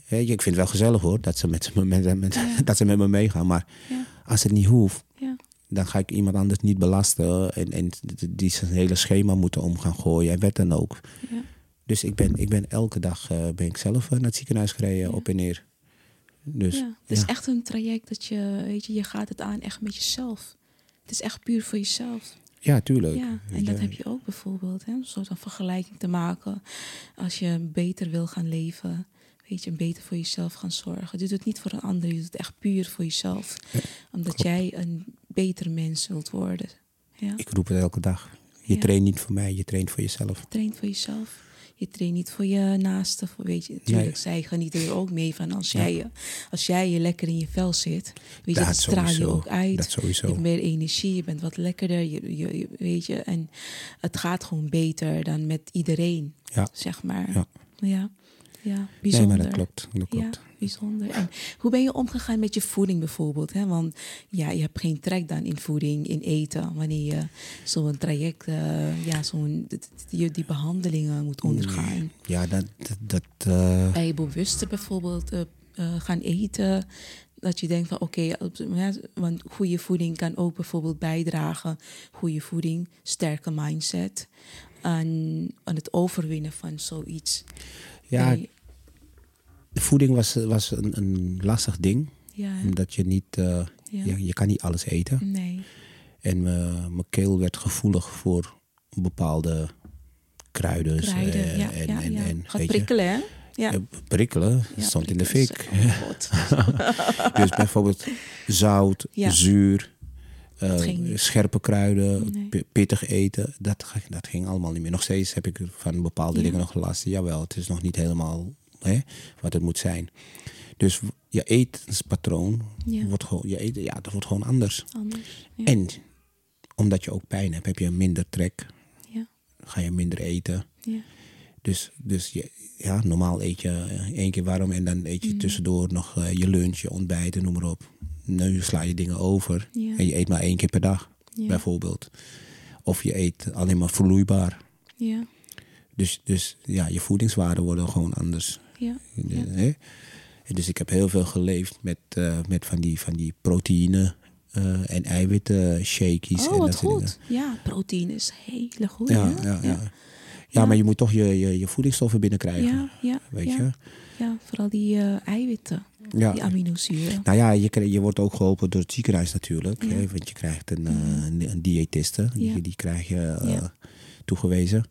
Ik vind het wel gezellig hoor, dat ze met, me- met, met, Ja. dat ze met me meegaan. Maar Ja. als het niet hoeft, Ja. dan ga ik iemand anders niet belasten. En, en die zijn hele schema moeten om gaan gooien en wat dan ook. Ja. Dus ik ben, ik ben elke dag eh, ben ik zelf eh, naar het ziekenhuis gereden, op en neer. Dus ja. Het is echt een traject dat je, weet je, je gaat het aan echt met jezelf. Het is echt puur voor jezelf. ja, tuurlijk. Ja, en dat heb je ook bijvoorbeeld. Hè? Een soort van vergelijking te maken. Als je beter wil gaan leven. Weet je, beter voor jezelf gaan zorgen. Je doet het niet voor een ander. Je doet het echt puur voor jezelf. Omdat klopt. jij een beter mens wilt worden. Ja? Ik roep het elke dag. Je Ja. traint niet voor mij, je traint voor jezelf. traint voor jezelf. Je traint niet voor je naaste. Voor, weet je, natuurlijk, zij genieten er ook mee van. Als, jij, je- als jij je lekker in je vel zit, weet je, Dat dat straal je ook uit. Dat sowieso. Je hebt meer energie, je bent wat lekkerder, je, je, je- weet je. En het gaat gewoon beter dan met iedereen, Ja. zeg maar. Ja. Ja, ja, Nee, bijzonder. maar dat klopt. Dat klopt. Ja, bijzonder. En hoe ben je omgegaan met je voeding bijvoorbeeld? Hè? Want ja, je hebt geen trek dan in voeding, in eten, wanneer je zo'n traject, eh, ja, zo'n d- die, behandelingen moet ondergaan. Ja, dat... dat, Ben je bewuster bijvoorbeeld eh, gaan eten? Dat je denkt van oké, want goede voeding kan ook bijvoorbeeld bijdragen. Goede voeding, sterke mindset. Aan, aan het overwinnen van zoiets. ja, je- voeding was, was een, een lastig ding. ja, Omdat je niet... eh, je, je kan niet alles eten. Nee. En me- mijn keel werd gevoelig voor bepaalde kruiden. Kruiden, eh, ja, en, en, en, Gaat prikkelen, hè? Ja. eh, prikkelen Ja, stond in de fik. Oh, dus bijvoorbeeld zout, Ja. zuur, eh, scherpe kruiden, Nee. pittig eten. Dat, dat ging allemaal niet meer. Nog steeds heb ik van bepaalde dingen nog last. Jawel, het is nog niet helemaal hè, wat het moet zijn. Dus je etenspatroon Ja. wordt gewoon, je eten, ja, dat wordt gewoon anders. Anders. Ja. En omdat je ook pijn hebt, heb je minder trek. ja. Ga je minder eten. Ja. Dus, dus je, ja, normaal eet je eh, één keer warm en dan eet je Mm. tussendoor nog eh, je lunch, je ontbijt en noem maar op. Nu sla je dingen over en je eet maar één keer per dag, bijvoorbeeld. Of je eet alleen maar vloeibaar. Ja. Dus, dus ja, je voedingswaarden worden gewoon anders. Ja. Dus ik heb heel veel geleefd met, eh, met van, die, van die proteïne eh, en eiwitten shakies. Oh, en wat dat soort dingen. goed. Ja, proteïne is hele goed. Ja, ja, ja. ja, maar je moet toch je, je, je voedingsstoffen binnenkrijgen. Ja, ja, Weet je? Ja, vooral die eh, eiwitten, Ja. die aminozuren. Nou ja, je, je wordt ook geholpen door het ziekenhuis natuurlijk. Ja. Hè, want je krijgt een, eh, een, diëtiste. Die, Ja. die krijg je toegewezen.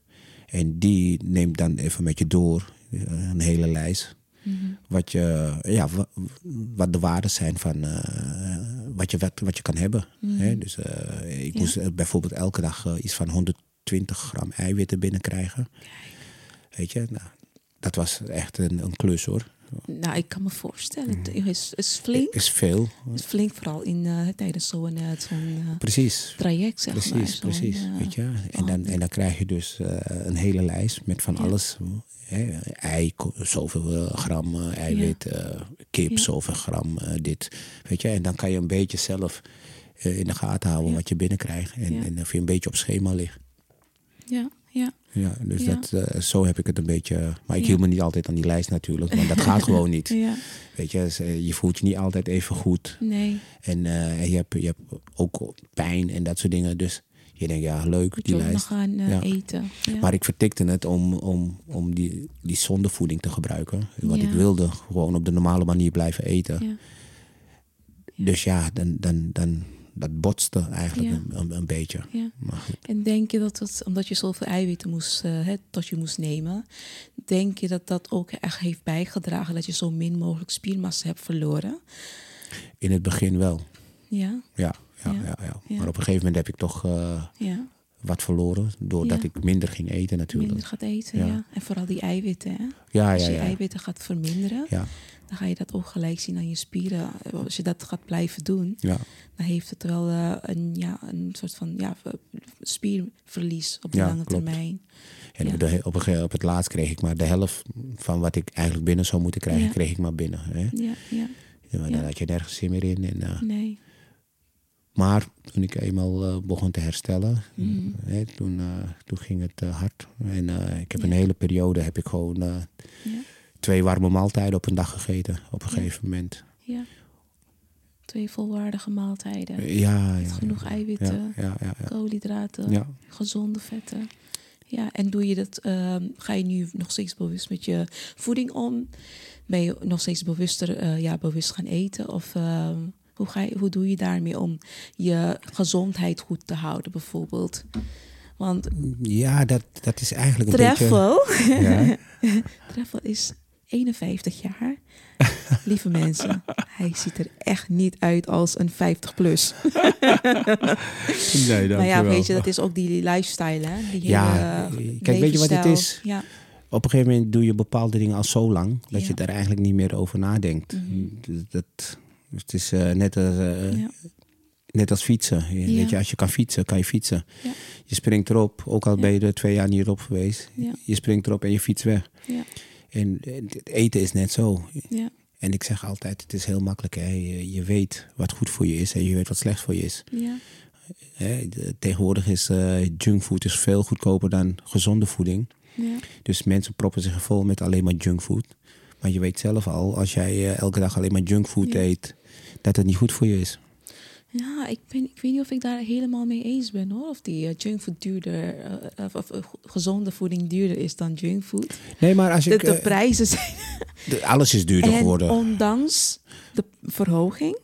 En die neemt dan even met je door een hele lijst. Mhm. Wat, je, ja, wa- wat de waarden zijn van eh, wat, je, wat, wat je kan hebben. Mhm. Hè? Dus eh, ik Ja. moest eh, bijvoorbeeld elke dag eh, iets van 120 gram eiwitten binnenkrijgen. Weet je, nou, dat was echt een, een klus hoor. Nou, ik kan me voorstellen. Mhm. Het is, is flink. Is veel. Het is flink vooral in, eh, tijdens zo'n eh, zo'n eh, Precies. traject, zeg maar. Precies, Zo'n, precies. weet je? En, dan, en dan krijg je dus een hele lijst met van Ja. alles. Hè? Ei, zoveel gram eiwit, kip, Ja. zoveel gram dit. Weet je? En dan kan je een beetje zelf in de gaten houden wat je binnenkrijgt. En, en of je een beetje op schema ligt. Ja, ja. Ja, dus Ja. Dat, eh, zo heb ik het een beetje... Maar ik Ja. hield me niet altijd aan die lijst natuurlijk. Want dat gaat gewoon niet. Ja, Weet je, je voelt je niet altijd even goed. nee. En eh, je, hebt, je hebt ook pijn en dat soort dingen. Dus je denkt, ja, leuk, Moet die lijst. gaan eh, Ja. eten. Maar ik vertikte het om, om, om die, die zondevoeding te gebruiken. Want ik wilde gewoon op de normale manier blijven eten. ja. Dus ja, dan, dan, dan, dat botste eigenlijk Ja. een, een, een beetje. Ja. Maar. En denk je dat het, omdat je zoveel eiwitten moest, hè, tot je moest nemen, denk je dat dat ook echt heeft bijgedragen dat je zo min mogelijk spiermassa hebt verloren? In het begin wel. Ja, Ja, ja, Ja. ja. ja, Ja. Maar op een gegeven moment heb ik toch eh, ja. wat verloren. Doordat Ja. ik minder ging eten natuurlijk. Minder gaat eten, ja. Ja. En vooral die eiwitten, hè. Ja, Als ja, je ja. eiwitten gaat verminderen, Ja, dan ga je dat ook gelijk zien aan je spieren. Als je dat gaat blijven doen, ja. dan heeft het wel eh, een, ja, een soort van ja, ver- spierverlies op de Ja, lange klopt. termijn. En Ja. op, de, op, een op het laatst kreeg ik maar de helft van wat ik eigenlijk binnen zou moeten krijgen, kreeg ik maar binnen. Hè? Ja, ja, Ja, maar. Dan had je nergens zin meer in. En, eh, nee. Maar toen ik eenmaal eh, begon te herstellen, Mhm. hè, toen, eh, toen ging het eh, hard. En eh, ik heb een hele periode heb ik gewoon eh, Ja, twee warme maaltijden op een dag gegeten. Op een Ja. gegeven moment. ja. Twee volwaardige maaltijden. Ja, Met ja. genoeg ja. eiwitten, Ja, ja, ja. ja. koolhydraten, Ja. gezonde vetten. Ja, en doe je dat, ehm, ga je nu nog steeds bewust met je voeding om? Ben je nog steeds bewuster, eh, ja, bewust gaan eten? Of ehm, hoe, ga je, hoe doe je daarmee om je gezondheid goed te houden, bijvoorbeeld? Want Ja, dat, dat is eigenlijk een Treffel, beetje... Ja. Treffel is 51 jaar. Lieve mensen, hij ziet er echt niet uit als een 50 plus. Nee, Maar ja, weet je, dat is ook die lifestyle, hè? Die Ja, hele, eh, kijk, weet je wat het is? Ja, Op een gegeven moment doe je bepaalde dingen al zo lang dat Ja. je daar eigenlijk niet meer over nadenkt. Mhm. Dus dat, het is eh, net, als, eh, ja, net als fietsen. Je- Ja. Weet je, als je kan fietsen, kan je fietsen. Ja. Je springt erop, ook al Ja. ben je er twee jaar niet op geweest. Je springt erop en je fietst weg. En, en het eten is net zo. Ja. En ik zeg altijd, het is heel makkelijk. Hè? Je, je weet wat goed voor je is en je weet wat slecht voor je is. Ja. Hè? Tegenwoordig is eh, junkfood is veel goedkoper dan gezonde voeding. Ja. Dus mensen proppen zich vol met alleen maar junkfood. Maar je weet zelf al, als jij eh, elke dag alleen maar junkfood Ja. eet, dat het niet goed voor je is. Ja, ik, ben, ik weet niet of ik daar helemaal mee eens ben hoor. Of die eh, junkfood duurder, eh, of, of, gezonde voeding duurder is dan junkfood. Nee, maar als De, ik... de eh, prijzen zijn. de- alles is duurder En geworden. ondanks de verhoging,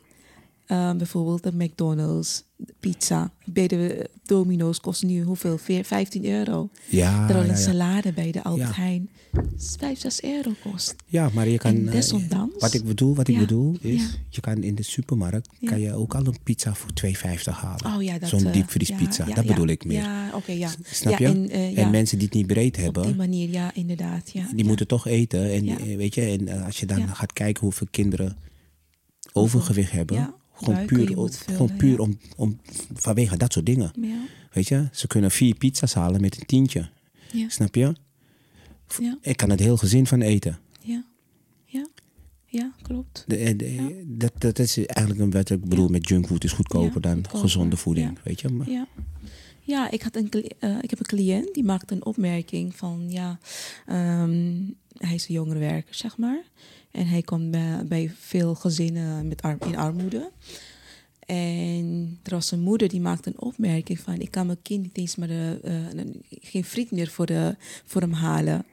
bijvoorbeeld de McDonald's, de pizza, bij de Domino's kost nu hoeveel? Veer- 15 euro. Ja, Terwijl ja, een ja. salade bij de Albert. Heijn 5, 6 euro kost. ja, maar je kan... Eh, desondanks- wat ik bedoel, wat ik Ja, bedoel is, ja. je kan in de supermarkt Ja. kan je ook al een pizza voor 2,50 halen. Oh ja, dat... Zo'n eh, diepvriespizza, dat bedoel ik meer. Ja, oké, ja. Snap ja, je? En, eh, En mensen die het niet breed op die hebben, manier, ja, inderdaad. Ja, die moeten toch eten. En, weet je, en als je dan gaat kijken hoeveel kinderen overgewicht hebben, Ja, gewoon puur, vullen, gewoon puur om, om, vanwege dat soort dingen. Weet je, ze kunnen vier pizza's halen met een tientje. Snap je? Ja, Ik kan het heel gezin van eten. ja, ja, ja, klopt. De, eh, dat, dat is eigenlijk een wat ik bedoel met junkfood is goedkoper dan goedkoper, gezonde voeding. ja. Weet je? Maar, Ja. Ja, ik, had een, eh, ik heb een cliënt die maakte een opmerking van ja, ehm, hij is een jongerenwerker, zeg maar. En hij komt bij, bij veel gezinnen met arm, in armoede. En er was een moeder die maakte een opmerking van ik kan mijn kind niet eens maar de, eh, een- geen friet meer voor, de, voor hem halen.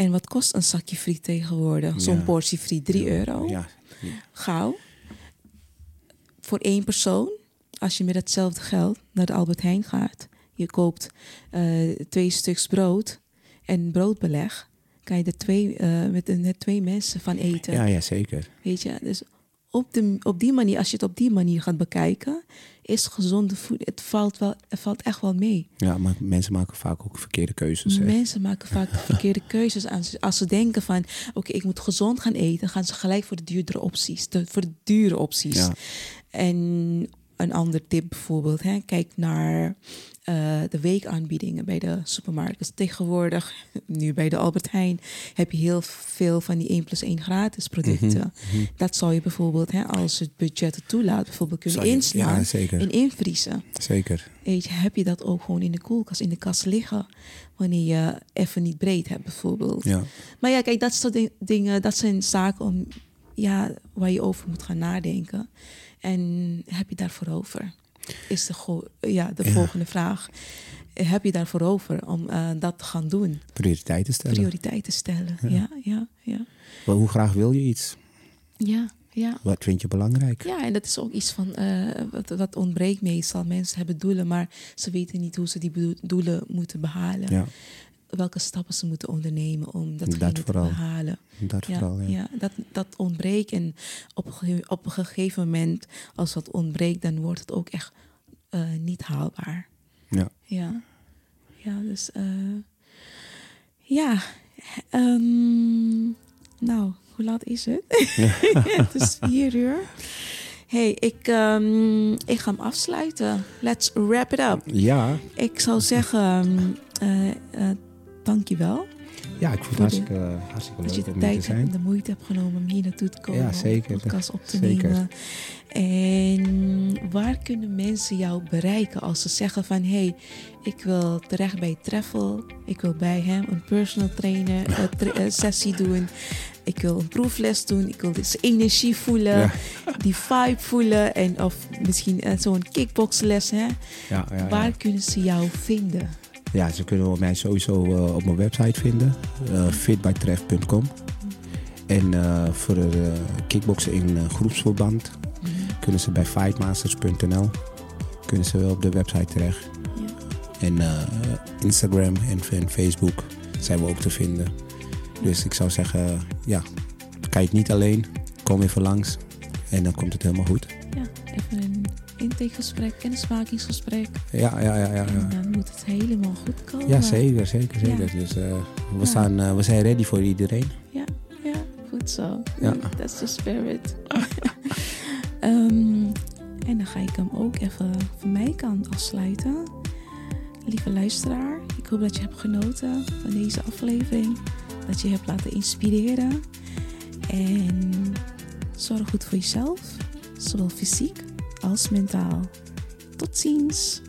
En wat kost een zakje friet tegenwoordig? Zo'n Ja. portie friet, 3 euro Ja, gauw voor één persoon. Als je met hetzelfde geld naar de Albert Heijn gaat, je koopt eh, twee stuks brood en broodbeleg, kan je er twee, eh, met, een- met twee mensen van eten. ja, ja, zeker. Weet je, dus op, de, op die manier, als je het op die manier gaat bekijken, is gezonde voeding, het valt, wel, het valt echt wel mee. Ja, maar mensen maken vaak ook verkeerde keuzes. hè. Mensen maken vaak de verkeerde keuzes aan. Als ze denken van, oké, ik moet gezond gaan eten, gaan ze gelijk voor de duurdere opties, de, voor de dure opties. Ja. En een ander tip bijvoorbeeld, hè, kijk naar eh, de weekaanbiedingen bij de supermarkt. Dus tegenwoordig, nu bij de Albert Heijn, heb je heel veel van die 1 plus 1 gratis producten. Mhm, Dat zou je bijvoorbeeld, hè, als het budget het toelaat, bijvoorbeeld kunnen je- inslaan Ja, zeker. en invriezen. Zeker. Weet je, heb je dat ook gewoon in de koelkast, in de kast liggen. Wanneer je even niet breed hebt, bijvoorbeeld. Ja. Maar ja, kijk, dat soort ding- dingen, dat zijn zaken om, ja, waar je over moet gaan nadenken. En heb je daarvoor over? Is de, ja, de Ja. volgende vraag. Heb je daarvoor over om eh, dat te gaan doen? Prioriteiten stellen. Prioriteiten stellen. Ja. Ja, ja, ja. Maar hoe graag wil je iets? Ja, ja. Wat vind je belangrijk? Ja, en dat is ook iets van eh, wat, wat ontbreekt meestal. Mensen hebben doelen, maar ze weten niet hoe ze die doelen moeten behalen. Ja, Welke stappen ze moeten ondernemen om dat, Dat te behalen. dat Ja, vooral. Ja. ja. dat, dat ontbreekt. En op, op een gegeven moment, als dat ontbreekt, dan wordt het ook echt eh, niet haalbaar. Ja. Ja, ja dus eh, ja. Ehm, nou, hoe laat is het? het is vier uur. hey, ik, ehm, ik ga hem afsluiten. Let's wrap it up. Ja, Ik zou zeggen, eh dankjewel ja, ik vond het de- hartstikke, hartstikke dat je leuk de om hier te tijd en de moeite hebt genomen om hier naartoe te komen. Ja, om zeker. de podcast op te Zeker. nemen. En waar kunnen mensen jou bereiken als ze zeggen van... hé, hey, ik wil terecht bij Treffel. Ik wil bij hem een personal trainer eh, tra- eh, sessie doen. Ik wil een proefles doen. Ik wil dus energie voelen. Ja. Die vibe voelen. En of misschien eh, zo'n kickboxles. Hè? Ja, ja. Waar kunnen ze jou vinden? Ja, ze kunnen mij sowieso eh, op mijn website vinden. eh fitbytref.com En eh, voor de kickboksen in groepsverband kunnen ze bij fightmasters.nl kunnen ze wel op de website terecht. Ja. En Instagram en, en Facebook zijn we ook te vinden. Dus ik zou zeggen, ja, kijk niet alleen. Kom even langs en dan komt het helemaal goed. Ja, even een intakegesprek, kennismakingsgesprek. Ja, ja, ja, ja. En Ja, dan moet het helemaal goed komen. ja zeker, zeker, Ja. zeker. Dus eh, we, Ja. staan, eh, we zijn ready voor iedereen. Ja, ja, goed zo. Ja. That's the spirit. Ehm, en dan ga ik hem ook even van mijn kant afsluiten. Lieve luisteraar, ik hoop dat je hebt genoten van deze aflevering. dat je hebt laten inspireren. En zorg goed voor jezelf, zowel fysiek als mentaal. Tot ziens!